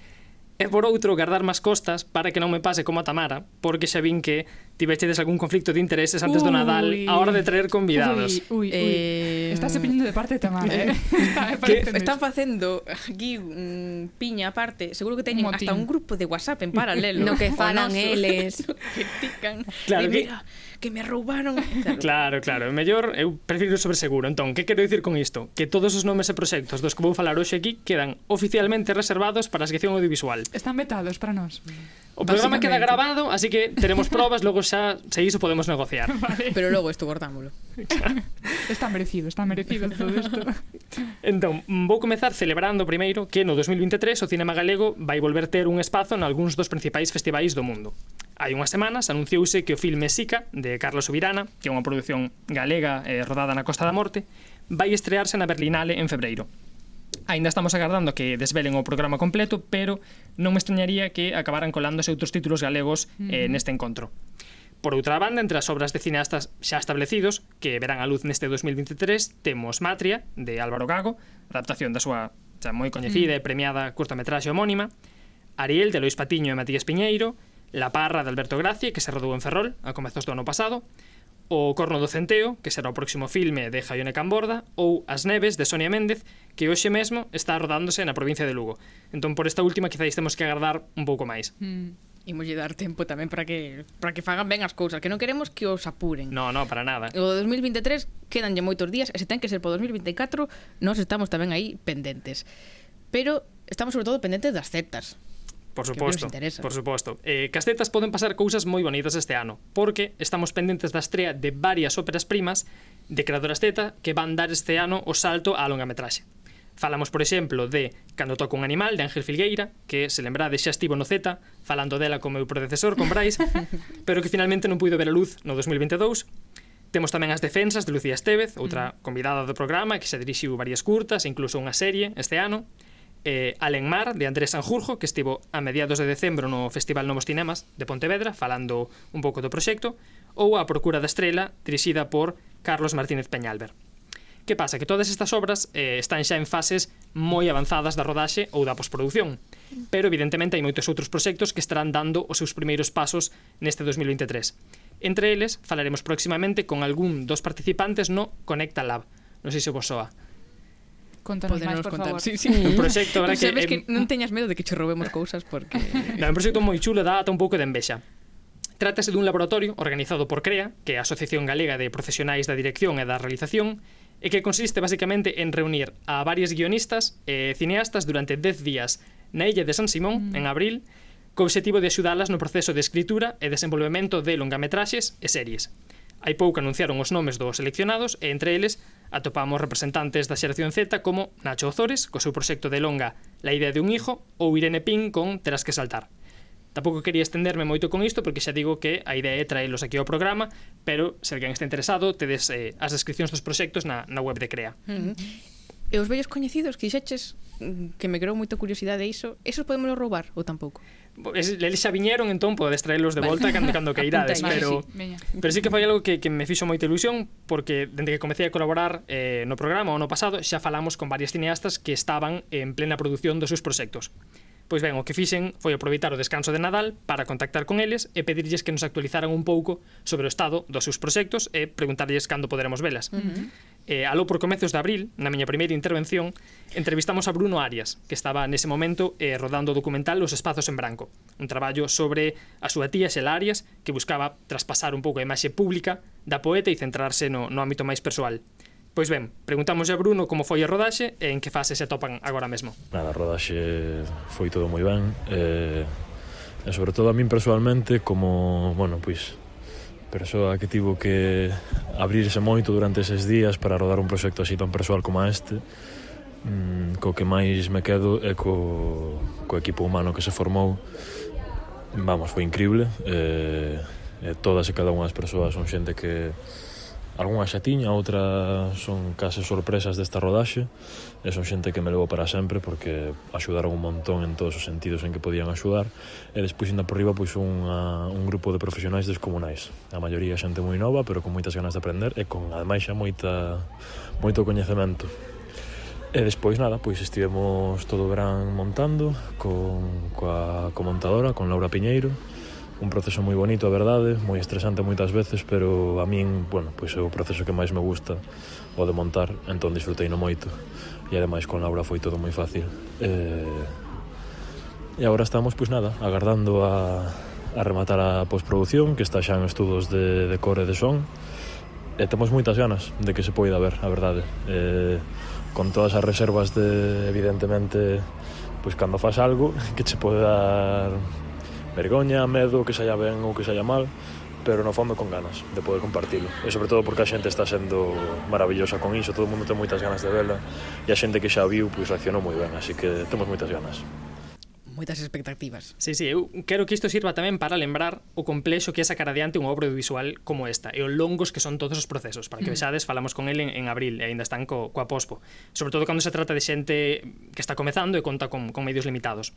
E por outro, guardar máis costas para que non me pase como a Tamara, porque xa vin que tivechedes algún conflicto de intereses antes do Nadal a hora de traer convidados. Ui, ui, ui. Eh... Estás opinando de parte de Tamara, eh? *laughs* está, que están facendo aquí un mm, piña aparte, seguro que teñen Motín. hasta un grupo de WhatsApp en paralelo. *laughs* No que falan *laughs* eles. que tican. Claro, y mira, que que me roubaron. *laughs* Claro, claro, é mellor eu prefiro sobre seguro. Entón, que quero dicir con isto? Que todos os nomes e proxectos dos que vou falar hoxe aquí quedan oficialmente reservados para a sección audiovisual. Están vetados para nós. O programa queda grabado, así que teremos *laughs* probas, logo xa se iso podemos negociar. *laughs* Vale. Pero logo isto cortámolo. está merecido, está merecido todo isto. Entón, vou comezar celebrando primeiro que no 2023 o cinema galego vai volver ter un espazo en algúns dos principais festivais do mundo hai unhas semanas anunciouse que o filme Sica de Carlos Subirana, que é unha produción galega eh, rodada na Costa da Morte, vai estrearse na Berlinale en febreiro. Ainda estamos agardando que desvelen o programa completo, pero non me extrañaría que acabaran colándose outros títulos galegos eh, neste encontro. Por outra banda, entre as obras de cineastas xa establecidos, que verán a luz neste 2023, temos Matria, de Álvaro Gago, adaptación da súa xa moi coñecida mm. e premiada curtametraxe homónima, Ariel, de Lois Patiño e Matías Piñeiro, La Parra de Alberto Gracie, que se rodou en Ferrol a comezos do ano pasado, O Corno do Centeo, que será o próximo filme de Jaione Camborda, ou As Neves, de Sonia Méndez, que hoxe mesmo está rodándose na provincia de Lugo. Entón, por esta última, quizáis temos que agardar un pouco máis. Mm. Imoslle dar tempo tamén para que para que fagan ben as cousas, que non queremos que os apuren. No, no, para nada. O 2023 quedanlle moitos días e se ten que ser po 2024, nós estamos tamén aí pendentes. Pero estamos sobre todo pendentes das certas, Por suposto, por suposto. Eh, Castetas poden pasar cousas moi bonitas este ano, porque estamos pendentes da estrea de varias óperas primas de creadoras teta que van dar este ano o salto á longa metraxe. Falamos, por exemplo, de Cando toca un animal, de Ángel Filgueira, que, se lembrade, xa estivo no Z, falando dela como meu predecesor, con Brais, *laughs* pero que finalmente non puido ver a luz no 2022. Temos tamén as defensas de Lucía Estevez, outra convidada do programa, que se dirixiu varias curtas e incluso unha serie este ano, eh, Alenmar, de Andrés Sanjurjo, que estivo a mediados de decembro no Festival Novos Cinemas de Pontevedra, falando un pouco do proxecto, ou A Procura da Estrela, dirixida por Carlos Martínez Peñalver. Que pasa? Que todas estas obras eh, están xa en fases moi avanzadas da rodaxe ou da postproducción, pero evidentemente hai moitos outros proxectos que estarán dando os seus primeiros pasos neste 2023. Entre eles, falaremos próximamente con algún dos participantes no Conecta Lab. Non sei se vos soa. Contanos máis, por contar. favor. Sí, sí. Un proxecto, *laughs* verdad, que, sabes que, eh, que non teñas medo de que che roubemos cousas porque... *laughs* É un proxecto moi chulo, dá un pouco de envexa. Trátase dun laboratorio organizado por CREA, que é a Asociación Galega de Profesionais da Dirección e da Realización, e que consiste basicamente en reunir a varios guionistas e cineastas durante 10 días na illa de San Simón, mm. en abril, co obxectivo de axudalas no proceso de escritura e desenvolvemento de longametraxes e series. Hai pouco anunciaron os nomes dos seleccionados e entre eles Atopamos representantes da xeración Z como Nacho Ozores, co seu proxecto de longa La idea de un hijo, ou Irene Pin con Terás que saltar. Tampouco quería estenderme moito con isto porque xa digo que a idea é traelos aquí ao programa, pero se alguén está interesado, tedes eh, as descripcións dos proxectos na, na web de CREA. Mm -hmm. E os vellos coñecidos que dixeches mm, que me creou moita curiosidade iso, esos podemos roubar ou tampouco? eles xa viñeron entón podes traelos de volta vale. cando, cando *laughs* que irades pero, sí, pero sí que foi algo que, que me fixo moita ilusión porque dende que comecei a colaborar eh, no programa o no pasado xa falamos con varias cineastas que estaban en plena produción dos seus proxectos Pois ben, o que fixen foi aproveitar o descanso de Nadal para contactar con eles e pedirlles que nos actualizaran un pouco sobre o estado dos seus proxectos e preguntarlles cando poderemos velas. Uh -huh. Eh, aló por comezos de abril, na miña primeira intervención, entrevistamos a Bruno Arias, que estaba nese momento eh, rodando o documental Os Espazos en Branco, un traballo sobre a súa tía Xel Arias, que buscaba traspasar un pouco a imaxe pública da poeta e centrarse no, no ámbito máis persoal. Pois ben, preguntamos a Bruno como foi a rodaxe e en que fase se topan agora mesmo. Nada, a rodaxe foi todo moi ben, eh, e sobre todo a min personalmente como, bueno, pois, persoa que tivo que abrirse moito durante eses días para rodar un proxecto así tan persoal como este mm, co que máis me quedo é co, co equipo humano que se formou. Vamos, foi increíble eh, eh, todas e cada unha das persoas son xente que Algúnha xa tiña, outra son case sorpresas desta rodaxe e son xente que me levou para sempre porque axudaron un montón en todos os sentidos en que podían axudar e despois ainda por riba pois unha, un grupo de profesionais descomunais. A maioría xente moi nova pero con moitas ganas de aprender e con ademais xa moita moito coñecemento. E despois nada, pois estivemos todo o verán montando con coa comontadora, con Laura Piñeiro, un proceso moi bonito, a verdade, moi estresante moitas veces, pero a min, bueno, pois é o proceso que máis me gusta, o de montar, entón disfrutei no moito. E ademais con Laura foi todo moi fácil. Eh... E agora estamos, pois nada, agardando a, a rematar a postproducción, que está xa en estudos de, de core de son, e temos moitas ganas de que se poida ver, a verdade. Eh, con todas as reservas de, evidentemente, pois cando fas algo *laughs* que che pode dar vergoña, medo, que saia ben ou que saia mal, pero no fondo con ganas de poder compartilo. E sobre todo porque a xente está sendo maravillosa con iso, todo o mundo ten moitas ganas de vela e a xente que xa viu pois reaccionou moi ben, así que temos moitas ganas moitas expectativas. Sí, sí, eu quero que isto sirva tamén para lembrar o complexo que é sacar adiante unha obra visual como esta e o longos que son todos os procesos, para que mm. vexades, falamos con el en, en abril e aínda están co, coa pospo, sobre todo cando se trata de xente que está comezando e conta con, con medios limitados.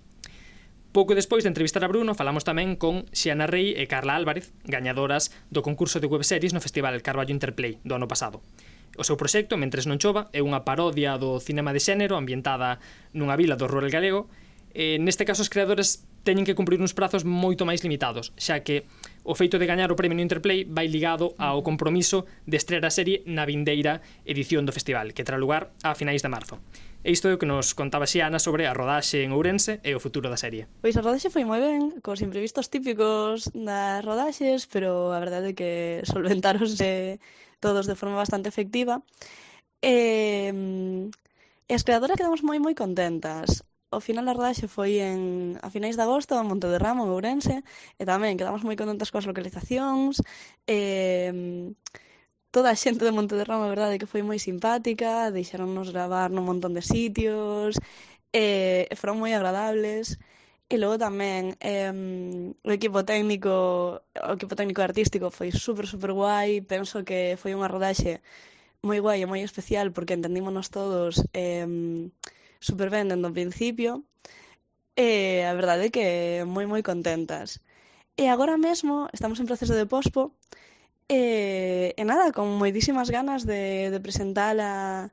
Pouco despois de entrevistar a Bruno, falamos tamén con Xiana Rey e Carla Álvarez, gañadoras do concurso de webseries no Festival Carballo Interplay do ano pasado. O seu proxecto, Mentres non chova, é unha parodia do cinema de xénero ambientada nunha vila do rural galego. E, neste caso, os creadores teñen que cumprir uns prazos moito máis limitados, xa que o feito de gañar o premio no Interplay vai ligado ao compromiso de estrear a serie na vindeira edición do festival, que terá lugar a finais de marzo. E isto é o que nos contaba Xiana sobre a rodaxe en Ourense e o futuro da serie. Pois a rodaxe foi moi ben, cos imprevistos típicos das rodaxes, pero a verdade é que solventaronse todos de forma bastante efectiva. E, e as creadoras quedamos moi moi contentas o final da rodaxe foi en a finais de agosto en Ramo en Ourense, e tamén quedamos moi contentas coas localizacións, e toda a xente de Montederrama, a verdade, que foi moi simpática, deixaronnos gravar nun montón de sitios, eh, e eh, foron moi agradables. E logo tamén eh, o equipo técnico, o equipo técnico artístico foi super, super guai. Penso que foi unha rodaxe moi guai e moi especial porque entendímonos todos eh, super ben dentro o principio. E a verdade é que moi, moi contentas. E agora mesmo estamos en proceso de pospo, E, e nada, con moitísimas ganas de, de presentala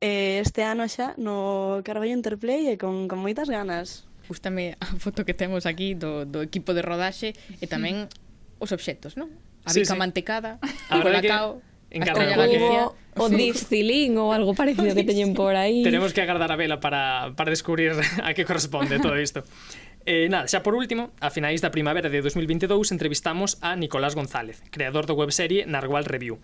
eh, este ano xa no Carballo Interplay e con, con moitas ganas. Gústame a foto que temos aquí do, do equipo de rodaxe e tamén *laughs* os obxectos, non? A bica sí, sí. mantecada, a o colacao, en a estrella Galicia... O discilín ou algo parecido que *laughs* teñen por aí. Tenemos que agardar a vela para, para descubrir *laughs* a que corresponde todo isto. Eh, nada, xa por último, a finais da primavera de 2022 entrevistamos a Nicolás González, creador do webserie Narwhal Review.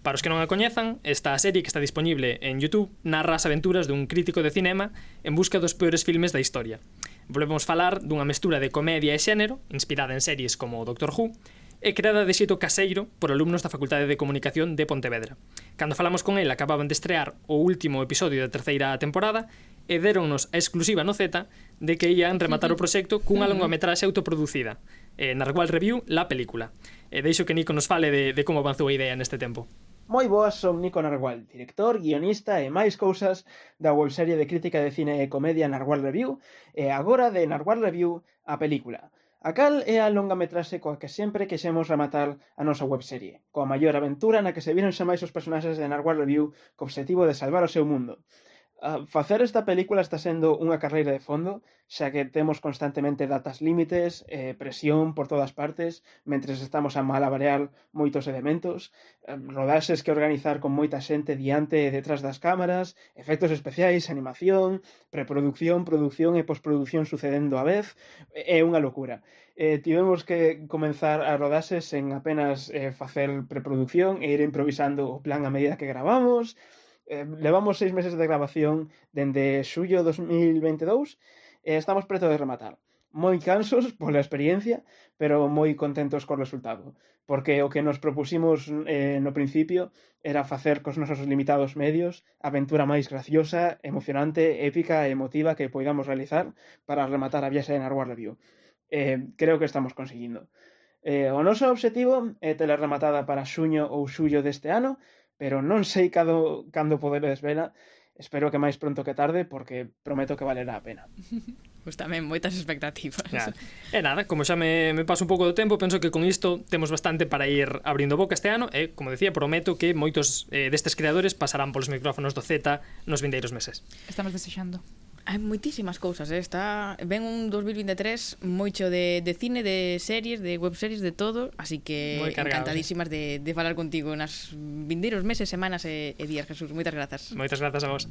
Para os que non a coñezan, esta serie que está disponible en YouTube narra as aventuras dun crítico de cinema en busca dos peores filmes da historia. Volvemos falar dunha mestura de comedia e xénero, inspirada en series como Doctor Who, e creada de xeito caseiro por alumnos da Facultade de Comunicación de Pontevedra. Cando falamos con el acababan de estrear o último episodio da terceira temporada e déronnos a exclusiva no Z de que ian rematar o proxecto cunha longometraxe autoproducida, eh, na cual review la película. E deixo que Nico nos fale de, de como avanzou a idea neste tempo. Moi boas, son Nico Narwal, director, guionista e máis cousas da webserie de crítica de cine e comedia Narwal Review e agora de Narwal Review a película. A cal é a longa metraxe coa que sempre quixemos rematar a nosa webserie, coa maior aventura na que se viron xa máis os personaxes de Narwal Review co obxectivo de salvar o seu mundo. Uh, facer esta película está sendo unha carreira de fondo, xa que temos constantemente datas límites, eh, presión por todas partes, mentres estamos a malabarear moitos elementos, eh, rodaxes que organizar con moita xente diante e detrás das cámaras, efectos especiais, animación, preproducción, produción e postproducción sucedendo a vez, é unha locura. Eh, tivemos que comenzar a rodaxes en apenas eh, facer preproducción e ir improvisando o plan a medida que gravamos, eh, levamos seis meses de grabación dende xullo 2022 e estamos preto de rematar. Moi cansos *laughs* pola experiencia, pero moi contentos co resultado, porque o que nos propusimos eh, no principio era facer cos nosos limitados medios a aventura máis graciosa, emocionante, épica e emotiva que poidamos realizar para rematar a viaxe en Arwar Review. Eh, creo que estamos conseguindo. Eh, o noso obxectivo é tela rematada para xuño ou xullo deste ano, pero non sei cado, cando poderes vela, espero que máis pronto que tarde, porque prometo que valerá a pena. *laughs* Pois tamén moitas expectativas. Claro. E eh, nada, como xa me, me paso un pouco do tempo, penso que con isto temos bastante para ir abrindo boca este ano e, como decía, prometo que moitos eh, destes creadores pasarán polos micrófonos do Z nos vindeiros meses. Estamos desexando. Hai moitísimas cousas, eh? está ven un 2023 moito de, de cine, de series, de webseries, de todo, así que cargado, encantadísimas eh? de, de falar contigo nas vindeiros meses, semanas e, e días, Jesús. Moitas grazas. Moitas grazas a vos.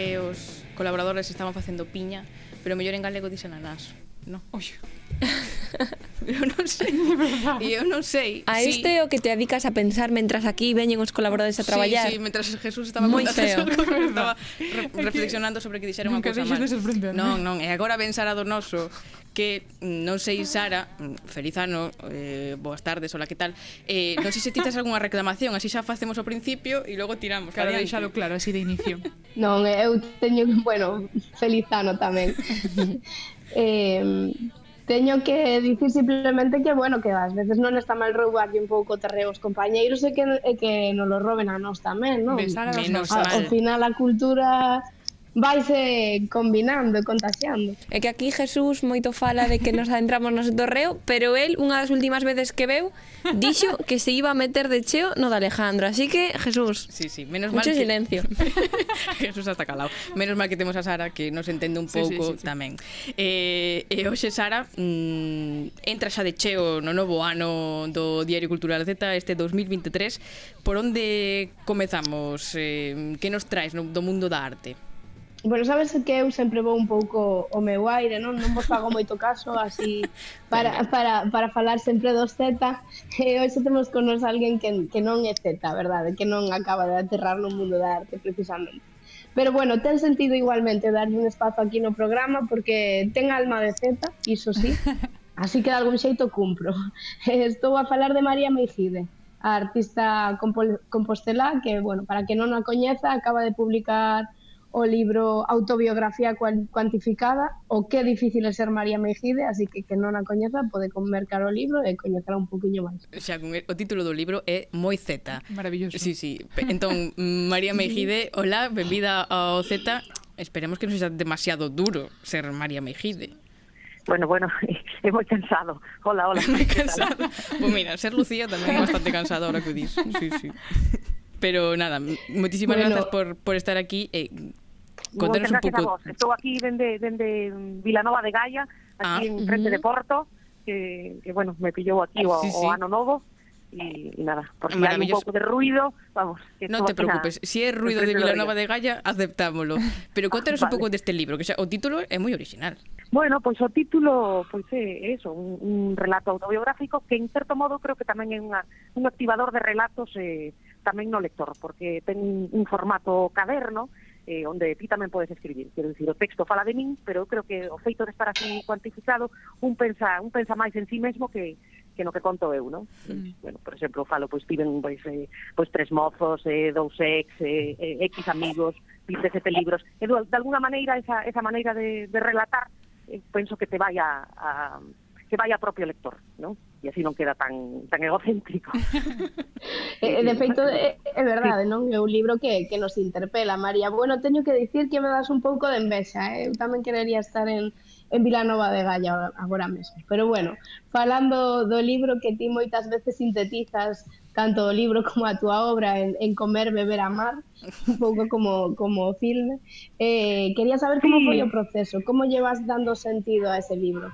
que os colaboradores estaban facendo piña, pero mellor en galego dicen anás, no? Oxe. *laughs* eu non sei, *laughs* e eu non sei. A sí. este o que te dedicas a pensar mentras aquí veñen os colaboradores a traballar. Sí, sí, mentras Jesús estaba moi feo. *laughs* estaba re reflexionando sobre que dixeron unha cousa mal. Non, non, e agora ven Sara do noso que mm, non sei Sara, mm, Felizano, eh, boas tardes, hola, que tal? Eh, non sei se ti tes algunha reclamación, así xa facemos ao principio e logo tiramos. Claro, deixalo claro, así de inicio. *laughs* Non, eh, eu teño, bueno, Felizano tamén. *laughs* eh, teño que dicir simplemente que, bueno, que ás veces non está mal roubarlle un pouco terreo aos compañeiros e que, e que non lo roben a nós tamén, non? Menos mal. Ao final a cultura vaise combinando, contagiando. É que aquí Jesús moito fala de que nos adentramos no torreo, pero el, unha das últimas veces que veu, dixo que se iba a meter de cheo no de Alejandro. Así que, Jesús, sí, sí, menos mucho mal que... silencio. *laughs* Jesús hasta calado. Menos mal que temos a Sara, que nos entende un pouco sí, sí, sí, sí. tamén. Eh, e hoxe, Sara, mm, entra xa de cheo no novo ano do Diario Cultural Z este 2023. Por onde comezamos? Eh, que nos traes no, do mundo da arte? Bueno, sabes que eu sempre vou un pouco o meu aire, non? Non vos fago moito caso así *laughs* para, para, para falar sempre dos Z. E hoxe temos con nos alguén que, que non é Z, verdade? Que non acaba de aterrar no mundo da arte, precisamente. Pero bueno, ten sentido igualmente darlle un espazo aquí no programa porque ten alma de Z, iso sí. *laughs* Así que de algún xeito cumpro. *laughs* Estou a falar de María Meijide, a artista compostelá que, bueno, para que non a coñeza, acaba de publicar o libro Autobiografía cuantificada o Que difícil é ser María Mejide, así que que non a coñeza pode mercar o libro e coñecerá un poquinho máis. Xa, con el, o título do libro é moi Z. Maravilloso. Sí, sí. Entón, *laughs* María Mejide, hola, benvida ao Z. Esperemos que non sexa demasiado duro ser María Mejide. Bueno, bueno, *laughs* é moi cansado. Hola, hola. *laughs* Moi cansado. Pois pues mira, ser Lucía tamén é bastante cansado ahora que o dis. Sí, sí. Pero nada, moitísimas bueno, grazas por, por estar aquí e eh, contanos un pouco. Estou aquí dende, dende Vilanova de Gaia, aquí ah, en frente uh -huh. de Porto, que, que bueno, me pillou aquí o, sí, sí. o ano novo e nada, por si hai un pouco de ruido, vamos. Que non te preocupes, si é ruido de Vilanova de Gaia, aceptámoslo. Pero *laughs* contanos vale. un pouco deste libro, que xa, o título é moi original. Bueno, pois o título pois é eh, eso, un, un relato autobiográfico que en certo modo creo que tamén é unha, un activador de relatos eh, tamén no lector, porque ten un formato caderno eh, onde ti tamén podes escribir. Quero dicir, o texto fala de min, pero eu creo que o feito de estar así cuantificado, un pensa, un pensa máis en sí mesmo que, que no que conto eu, non? Mm. Bueno, por exemplo, falo, pois tiven, pois, eh, pois tres mozos, eh, dous ex, eh, eh, X amigos, 17 libros. E de, de alguna maneira, esa, esa maneira de, de relatar, eh, penso que te vai a, a que vai a propio lector, non? e así non queda tan tan egocéntrico. *laughs* Eh, e, de feito, é, eh, é verdade, sí. non? É un libro que, que nos interpela, María. Bueno, teño que dicir que me das un pouco de envexa, eh? eu tamén querería estar en, en Vilanova de Gaia agora mesmo. Pero bueno, falando do libro que ti moitas veces sintetizas tanto o libro *laughs* como a túa obra en, en comer, beber, amar, un pouco como, como o filme. Eh, quería saber como sí. foi o proceso, como llevas dando sentido a ese libro.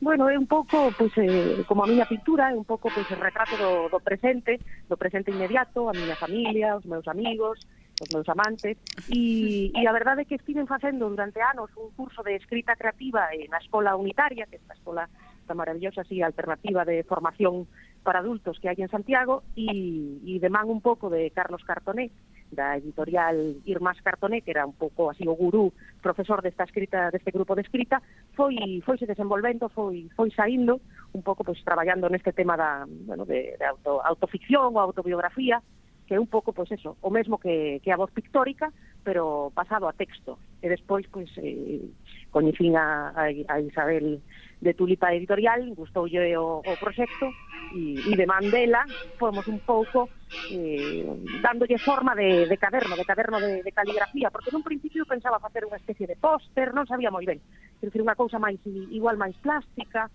Bueno, é un pouco, pois, eh, como a miña pintura, é un pouco pois, retrato do, do presente, do presente inmediato, a miña familia, os meus amigos, os meus amantes, e, e a verdade é que estiven facendo durante anos un curso de escrita creativa na Escola Unitaria, que é esta escola esta maravillosa así alternativa de formación para adultos que hai en Santiago, e, e de man un pouco de Carlos Cartoné, da editorial Irmás Cartoné, que era un pouco así o gurú, profesor desta escrita deste grupo de escrita, foi foise desenvolvendo, foi foi saindo un pouco pois traballando neste tema da, bueno, de, de auto, autoficción ou autobiografía, que é un pouco pois eso, o mesmo que que a voz pictórica, pero pasado a texto. E despois pois eh, coñecín a, a, a Isabel de Tulipa Editorial, gustoulle o, o proxecto e, e de Mandela fomos un pouco eh, dándolle forma de, de caderno, de caderno de, de caligrafía, porque nun principio pensaba facer unha especie de póster, non sabía moi ben, quer dicir, unha cousa máis igual máis plástica,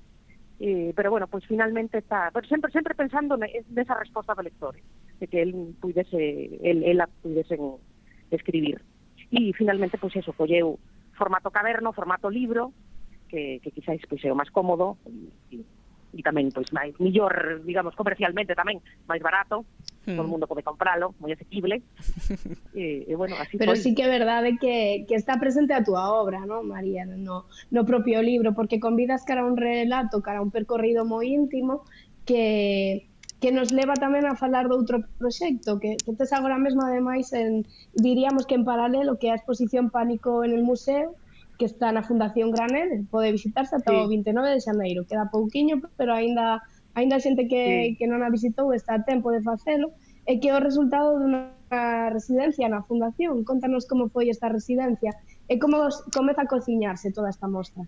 eh, pero bueno, pois pues finalmente está, pero sempre sempre pensando nesa resposta do lector, de que el puidese el, el a puidese escribir. E finalmente pois pues, eso colleu formato caderno, formato libro, que, que quizáis pois é o máis cómodo e, e, e tamén pois máis millor, digamos, comercialmente tamén, máis barato, hmm. todo o mundo pode compralo, moi asequible. e, *laughs* e eh, eh, bueno, así Pero foi. sí que é verdade que, que está presente a túa obra, ¿no, María, no, no propio libro, porque convidas cara a un relato, cara a un percorrido moi íntimo que que nos leva tamén a falar de outro proxecto que, que tes agora mesmo ademais en, diríamos que en paralelo que a exposición Pánico en el museo que está na Fundación Granel pode visitarse ata sí. o 29 de xaneiro queda pouquiño pero aínda aínda xente que, sí. que non a visitou está a tempo de facelo e que é o resultado dunha residencia na Fundación contanos como foi esta residencia e como comeza a cociñarse toda esta mostra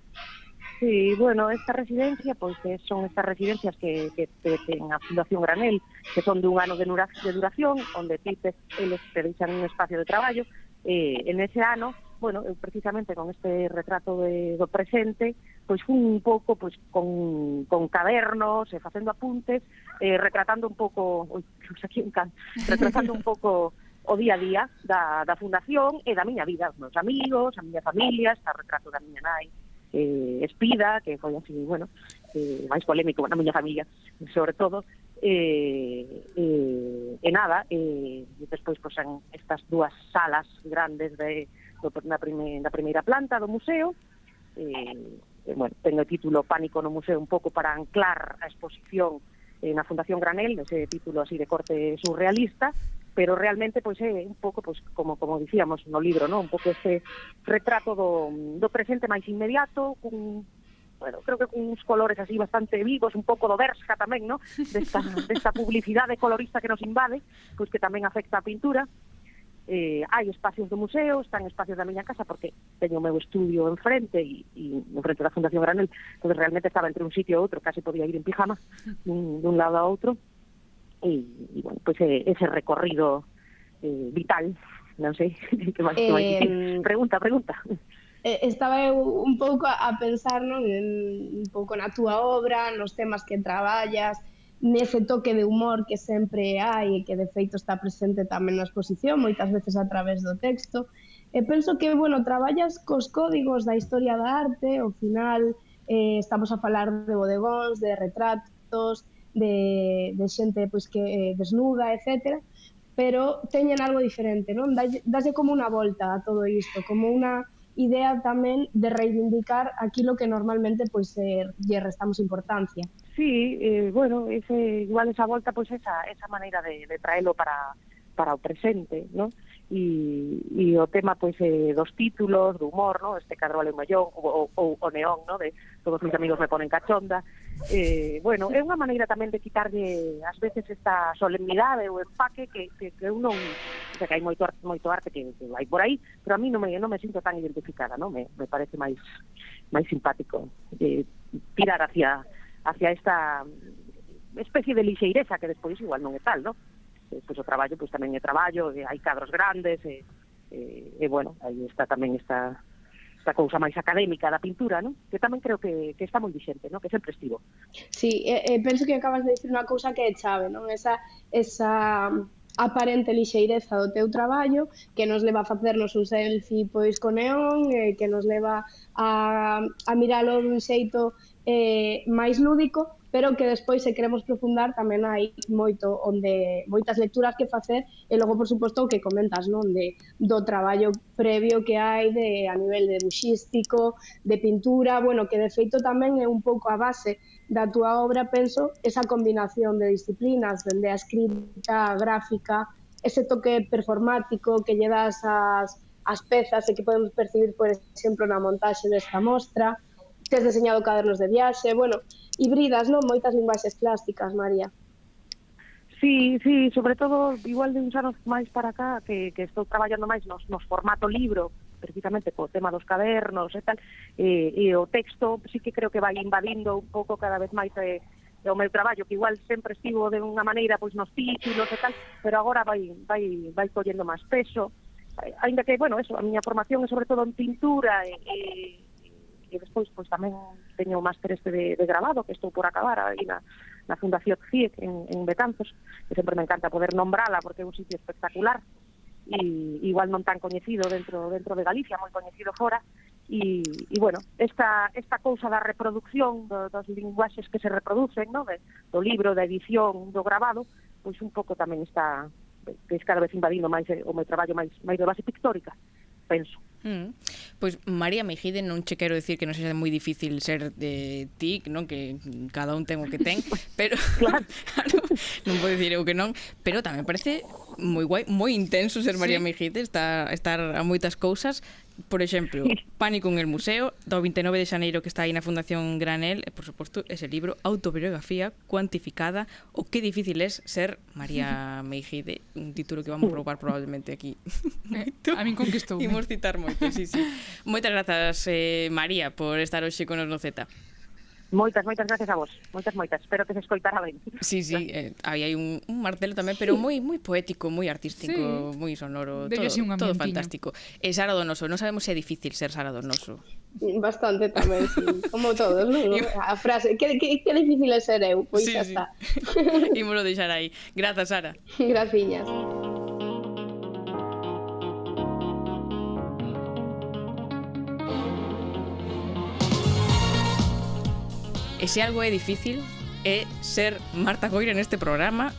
Sí, bueno, esta residencia, pois pues, son estas residencias que, que, que ten a Fundación Granel, que son dun ano de, nura, de duración, onde ti te, eles te deixan un espacio de traballo, eh, en ese ano, bueno, eu precisamente con este retrato de, do presente, pois fun un pouco pois con, con cadernos, e facendo apuntes, eh, retratando un pouco, oi, aquí un can, retratando un pouco o día a día da, da fundación e da miña vida, os meus amigos, a miña familia, está o retrato da miña nai, eh, espida, que foi así, bueno, eh, máis polémico na miña familia, sobre todo, eh, eh, e nada, eh, e despois pois, en estas dúas salas grandes de, do, na, prime, na primeira planta do museo, eh, eh, bueno, ten o título Pánico no museo un pouco para anclar a exposición eh, na Fundación Granel, ese título así de corte surrealista, pero realmente pois é eh, un pouco pois como como dicíamos no libro, non? Un pouco ese retrato do do presente máis inmediato cun bueno, creo que cuns colores así bastante vivos, un pouco do Bershka tamén, ¿no? Desta, *laughs* desta publicidade colorista que nos invade, pois que tamén afecta a pintura. Eh, hai espacios do museo, están espacios da miña casa porque teño o meu estudio enfrente e, e enfrente da Fundación Granel, entonces realmente estaba entre un sitio e outro, case podía ir en pijama dun, dun lado a outro e, e bueno, pues, eh, ese recorrido eh, vital, non sei, *laughs* que máis, eh, que máis Pregunta, pregunta. Estaba eu un pouco a pensar non? En, un pouco na túa obra, nos temas que traballas, nese toque de humor que sempre hai e que de feito está presente tamén na exposición, moitas veces a través do texto. E penso que, bueno, traballas cos códigos da historia da arte, ao final eh, estamos a falar de bodegóns, de retratos, de, de xente pois, que eh, desnuda, etcétera, pero teñen algo diferente, non? Dalle como unha volta a todo isto, como unha idea tamén de reivindicar aquilo que normalmente pois eh, lle restamos importancia. Sí, eh, bueno, ese, igual esa volta, pois esa, esa maneira de, de traelo para, para o presente, ¿no? e, e o tema pois eh, dos títulos, do humor, no? este Carvalho Mallón ou, ou o Neón, no? de todos mis amigos me ponen cachonda. Eh, bueno, é unha maneira tamén de quitarlle ás veces esta solemnidade ou empaque que, que, que eu non que hai moito arte, moito arte que, que vai por aí, pero a mí non me, non me sinto tan identificada, no, Me, me parece máis máis simpático eh, tirar hacia hacia esta especie de lixeireza que despois igual non é tal, no? pois o traballo pois tamén é traballo, e hai cadros grandes e, e, e bueno, aí está tamén esta esta cousa máis académica da pintura, non? Que tamén creo que, que está moi vixente, non? Que sempre estivo. Sí, eh, penso que acabas de dicir unha cousa que é chave, non? Esa, esa aparente lixeireza do teu traballo que nos leva a facernos un selfie pois con neón, eh, que nos leva a, a miralo dun xeito eh, máis lúdico, pero que despois se queremos profundar tamén hai moito onde moitas lecturas que facer e logo por suposto o que comentas, non, de do traballo previo que hai de a nivel de buxístico, de pintura, bueno, que de feito tamén é un pouco a base da túa obra, penso, esa combinación de disciplinas, dende a escrita, a gráfica, ese toque performático que lle das as, as pezas e que podemos percibir, por exemplo, na montaxe desta mostra, tes deseñado cadernos de viaxe, bueno, hibridas, non? Moitas linguaxes plásticas, María. Sí, sí, sobre todo igual de uns anos máis para cá que, que estou traballando máis nos, nos formato libro, precisamente co tema dos cadernos e tal, e, e o texto sí que creo que vai invadindo un pouco cada vez máis eh, o meu traballo, que igual sempre estivo de unha maneira pois nos títulos e tal, pero agora vai vai vai collendo máis peso. Ainda que, bueno, eso, a miña formación é sobre todo en pintura e, e e despois pois tamén teño o máster este de, de grabado que estou por acabar aí na, na Fundación CIEC en, en Betanzos que sempre me encanta poder nombrala porque é un sitio espectacular e igual non tan coñecido dentro dentro de Galicia, moi coñecido fora, e, e bueno, esta, esta cousa da reproducción do, dos linguaxes que se reproducen, no? De, do libro, da edición, do grabado, pois un pouco tamén está que cada vez invadindo máis eh, o meu traballo máis, máis de base pictórica, penso. Mm. Pois María Mejide non che quero dicir que non sexa moi difícil ser de TIC, non? Que cada un ten o que ten, *laughs* pero claro. *laughs* non, non vou dicir eu que non, pero tamén parece moi guai, moi intenso ser María sí. Mejide, estar, estar a moitas cousas por exemplo, *laughs* Pánico en el Museo, do 29 de xaneiro que está aí na Fundación Granel, e, por suposto, ese libro, Autobiografía cuantificada, o que difícil é ser María *laughs* Meijide, un título que vamos probar probablemente aquí. Eh, a min conquistou. Imos eh. citar moito, sí, sí. *laughs* Moitas grazas, eh, María, por estar hoxe con nos no Z. Moitas, moitas gracias a vos. Moitas, moitas. Espero que se escoitara ben. Sí, sí, *laughs* eh, aí hai un, un martelo tamén, pero moi moi poético, moi artístico, sí. moi sonoro, Debe todo, un todo fantástico. E Sara Donoso, non sabemos se é difícil ser Sara Donoso. Bastante tamén, sí. *laughs* como todos, non? A frase, que, que, que difícil é ser eu, pois sí, xa sí. está. *laughs* Imolo deixar aí. Grazas, Sara. Graciñas. E se algo é difícil é ser Marta Coira neste programa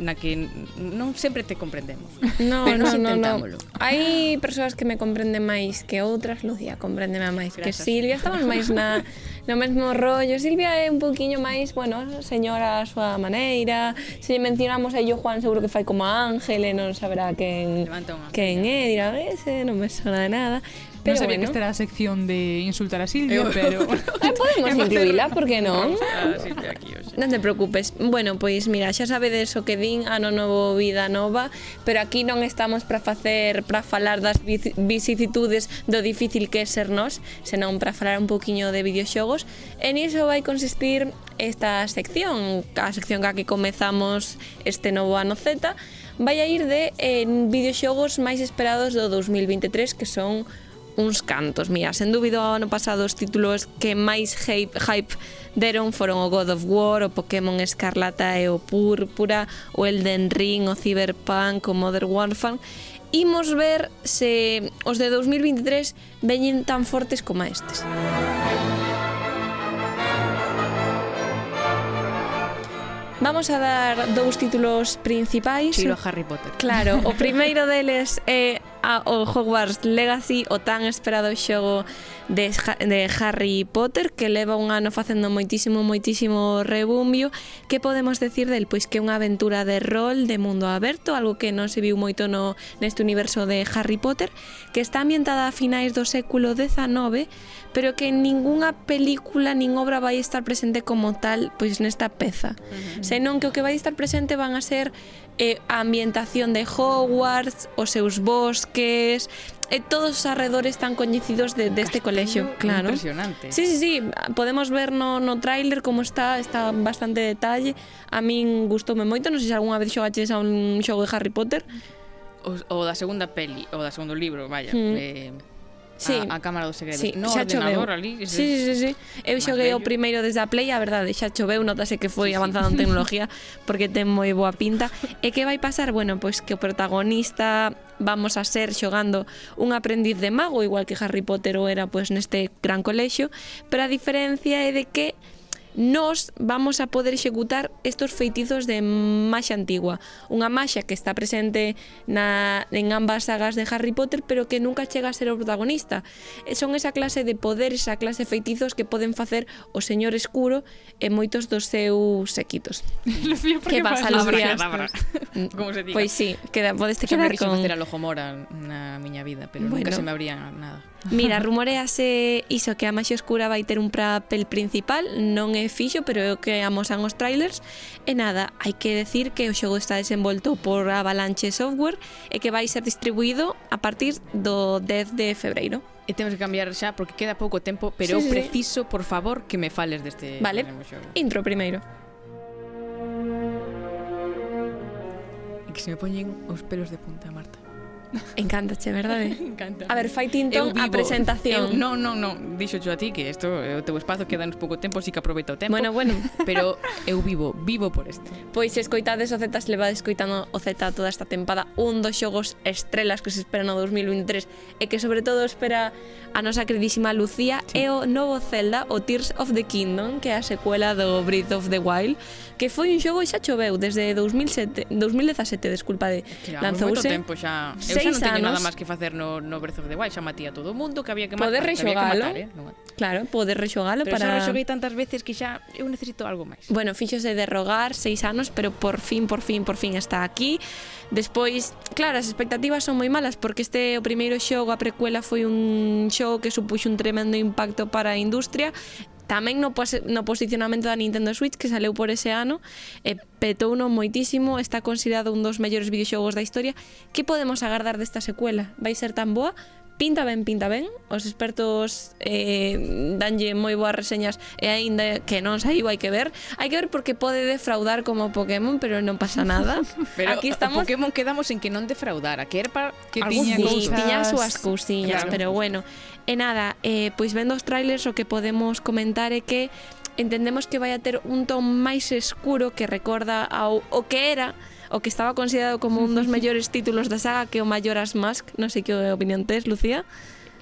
na que non sempre te comprendemos. No, pero no, no, no. Hai persoas que me comprenden máis que outras, Lucía comprendeme máis Gracias. que Silvia, estamos máis na no mesmo rollo. Silvia é un poquinho máis, bueno, señora a súa maneira. Se lle mencionamos a yo Juan seguro que fai como Ángel e non saberá quen quen é, dirá, ese non me sona de nada. Pero non sabía bueno. que esta era a sección de insultar a Silvia, eu, pero... *laughs* *laughs* Eh, podemos incluíla, por que non? Ah, aquí, non te preocupes. Bueno, pois mira, xa sabedes o que din ah, ano novo vida nova, pero aquí non estamos para facer para falar das vicisitudes do difícil que é ser nós, senón para falar un poquiño de videoxogos. En iso vai consistir esta sección, a sección ca que comezamos este novo ano Z, vai a ir de eh, videoxogos máis esperados do 2023 que son uns cantos. Mira, sen dúbido, ano pasado os títulos que máis hype, hype deron foron o God of War, o Pokémon Escarlata e o Púrpura, o Elden Ring, o Cyberpunk, o Modern Warfare imos ver se os de 2023 veñen tan fortes como estes. Vamos a dar dous títulos principais. Chiro Harry Potter. Claro, o primeiro deles é ao Hogwarts Legacy, o tan esperado xogo de, de Harry Potter que leva un ano facendo moitísimo moitísimo rebumbio que podemos decir del? Pois que é unha aventura de rol de mundo aberto algo que non se viu moito no, neste universo de Harry Potter que está ambientada a finais do século XIX pero que ningunha película nin obra vai estar presente como tal pois nesta peza. Uh -huh. Senón que o que vai estar presente van a ser eh, a ambientación de Hogwarts, os seus bosques, e todos os arredores tan coñecidos de, deste de colexio, claro. Impresionante. Sí, sí, sí, podemos ver no, no tráiler como está, está bastante detalle. A min gustoume moito, non sei se algunha vez xogaches a un xogo de Harry Potter. O, o da segunda peli, o da segundo libro, vaya. Mm. Eh, sí. a, a Cámara dos Segredos. Sí, no xa ordenador ali. Sí, sí, sí, sí. Eu xoguei o primeiro desde a Play, a verdade, xa choveu, notase que foi sí, avanzado sí. en tecnología porque ten moi boa pinta. E que vai pasar? Bueno, pois que o protagonista vamos a ser xogando un aprendiz de mago, igual que Harry Potter o era pois neste gran colexio, pero a diferencia é de que nos vamos a poder executar estos feitizos de maxa antigua. Unha maxa que está presente na, en ambas sagas de Harry Potter, pero que nunca chega a ser o protagonista. Eh, son esa clase de poderes, esa clase de feitizos que poden facer o señor escuro e moitos dos seus sequitos. *laughs* Lucía, que pasa, a Lucía? Mm, como se diga. Pois sí, queda, podes te quedar con... facer a Lojomora na miña vida, pero bueno. nunca se me abría nada. Mira, rumorease iso que a Maxia Oscura vai ter un papel principal, non é fixo, pero é o que amosan os trailers. E nada, hai que decir que o xogo está desenvolto por Avalanche Software e que vai ser distribuído a partir do 10 de febreiro. E temos que cambiar xa porque queda pouco tempo, pero sí, eu preciso, sí. por favor, que me fales deste vale. xogo. Intro primeiro. E que se me poñen os pelos de punta, Marta. Encántache, verdade? *laughs* Encanta. A ver, fai Tinton a presentación. Eu, non, non, non, dixo a ti que isto é eh, o teu espazo, quedanos pouco tempo, si que aproveita o tempo. Bueno, bueno. *laughs* Pero eu vivo, vivo por isto. Pois se escoitades o Z, se levades escoitando o Z toda esta tempada, un dos xogos estrelas que se esperan no 2023 e que sobre todo espera a nosa queridísima Lucía sí. é o novo Zelda, o Tears of the Kingdom, que é a secuela do Breath of the Wild, que foi un xogo xa choveu desde 2007, 2017, desculpa, de lanzouse. Claro, lanzouse. tempo xa. Eu xa non teño anos, nada máis que facer no, no Breath of the Wild, xa matía todo o mundo que había que matar. Poder rexogalo. Eh? No. Claro, poder rexogalo para... Pero xa rexoguei tantas veces que xa eu necesito algo máis. Bueno, fíxose de rogar seis anos, pero por fin, por fin, por fin está aquí. Despois, claro, as expectativas son moi malas porque este o primeiro xogo, a precuela foi un xogo que supuxo un tremendo impacto para a industria tamén no, pos no posicionamento da Nintendo Switch que saleu por ese ano eh, e petou non moitísimo está considerado un dos mellores videoxogos da historia. Que podemos agardar desta secuela? vai ser tan boa? pinta ben, pinta ben. Os expertos eh, danlle moi boas reseñas e aínda que non saiu hai que ver. Hai que ver porque pode defraudar como Pokémon pero non pasa nada. *laughs* Pero aquí estamos. Pokémon quedamos en que non defraudara que era para que tiña, sí, cousas... tiña as súas cousiñas claro. pero bueno. E nada, eh, pois vendo os trailers o que podemos comentar é que entendemos que vai a ter un ton máis escuro que recorda ao o que era o que estaba considerado como un dos *laughs* mellores títulos da saga que o Majora's Mask, non sei que opinión tes, Lucía.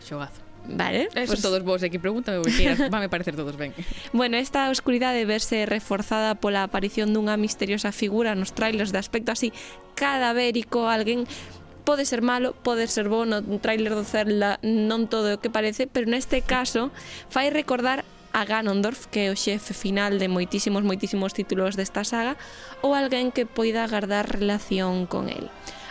Xogazo. Vale. Eso pues... todos vos eh, aquí pregúntame va me parecer todos ben. *laughs* Bueno, esta oscuridade verse reforzada pola aparición dunha misteriosa figura nos trailers de aspecto así cadavérico, alguén pode ser malo, pode ser bo no trailer do Zelda, non todo o que parece, pero neste caso fai recordar a Ganondorf, que é o xefe final de moitísimos, moitísimos títulos desta saga, ou alguén que poida agardar relación con el.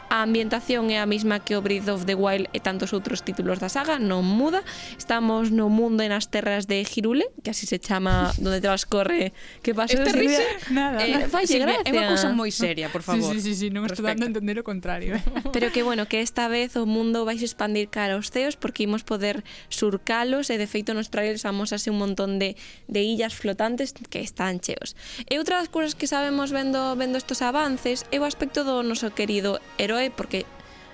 A ambientación é a mesma que o Breath of the Wild e tantos outros títulos da saga, non muda. Estamos no mundo e nas terras de Girule, que así se chama donde transcorre que pasou Esta Silvia? risa, nada. Eh, falle sí, gracia. É unha cousa moi seria, por favor. Sí, sí, sí, sí non estou dando a entender o contrario. Eh. *laughs* Pero que bueno, que esta vez o mundo vais expandir cara aos ceos porque imos poder surcalos e de feito nos trailers amosase un montón de, de illas flotantes que están cheos. E outra das cousas que sabemos vendo vendo estos avances é o aspecto do noso querido heroe porque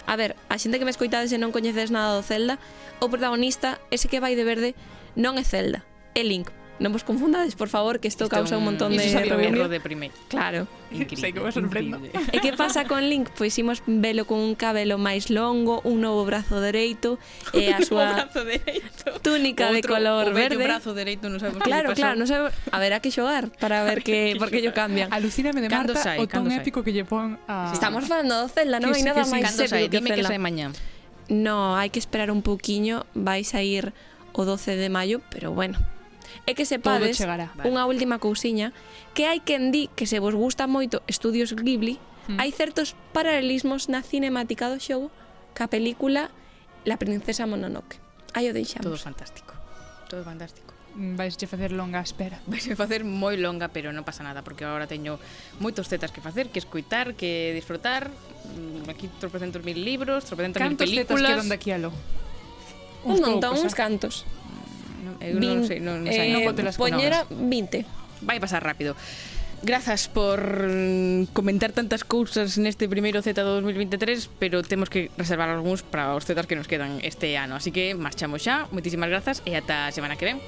A ver, a xente que me escoitades e non coñecedes nada do Zelda, o protagonista, ese que vai de verde, non é Zelda, é Link, non vos confundades, por favor, que isto causa un montón de reunión. de primeiro. Claro. Increíble, Sei que vos sorprendo. E que pasa con Link? Pois imos velo con un cabelo máis longo, un novo brazo dereito e eh, a súa brazo dereito. túnica de color verde. O brazo dereito, non sabemos Claro, claro, non sabemos. Haberá que xogar para *laughs* ver que por que yo cambian. Alucíname de Marta sai, o ton épico que lle pon a Estamos falando do Zelda, non hai nada máis épico que Dime que sai mañá. No, hai que esperar un pouquiño, vais a ir o 12 de maio, pero bueno, é que sepades unha última cousiña que hai quen di que se vos gusta moito Estudios Ghibli, mm. hai certos paralelismos na cinemática do xogo ca película La princesa Mononoke. Aí o deixamos. Todo fantástico. Todo fantástico mm, vais che facer longa espera. *laughs* Vais a facer moi longa, pero non pasa nada, porque agora teño moitos tetas que facer, que escuitar, que disfrutar. Mm, aquí tropecentos mil libros, tropecentos mil películas. Cantos tetas quedan daqui a lo? Un, montón, poucos, eh? uns cantos non, eu non sei, non, non sei, eh, non conto las Poñera 20. Vai pasar rápido. Grazas por mm, comentar tantas cousas neste primeiro Z 2023, pero temos que reservar algúns para os Zetas que nos quedan este ano. Así que marchamos xa, moitísimas grazas e ata a semana que ven.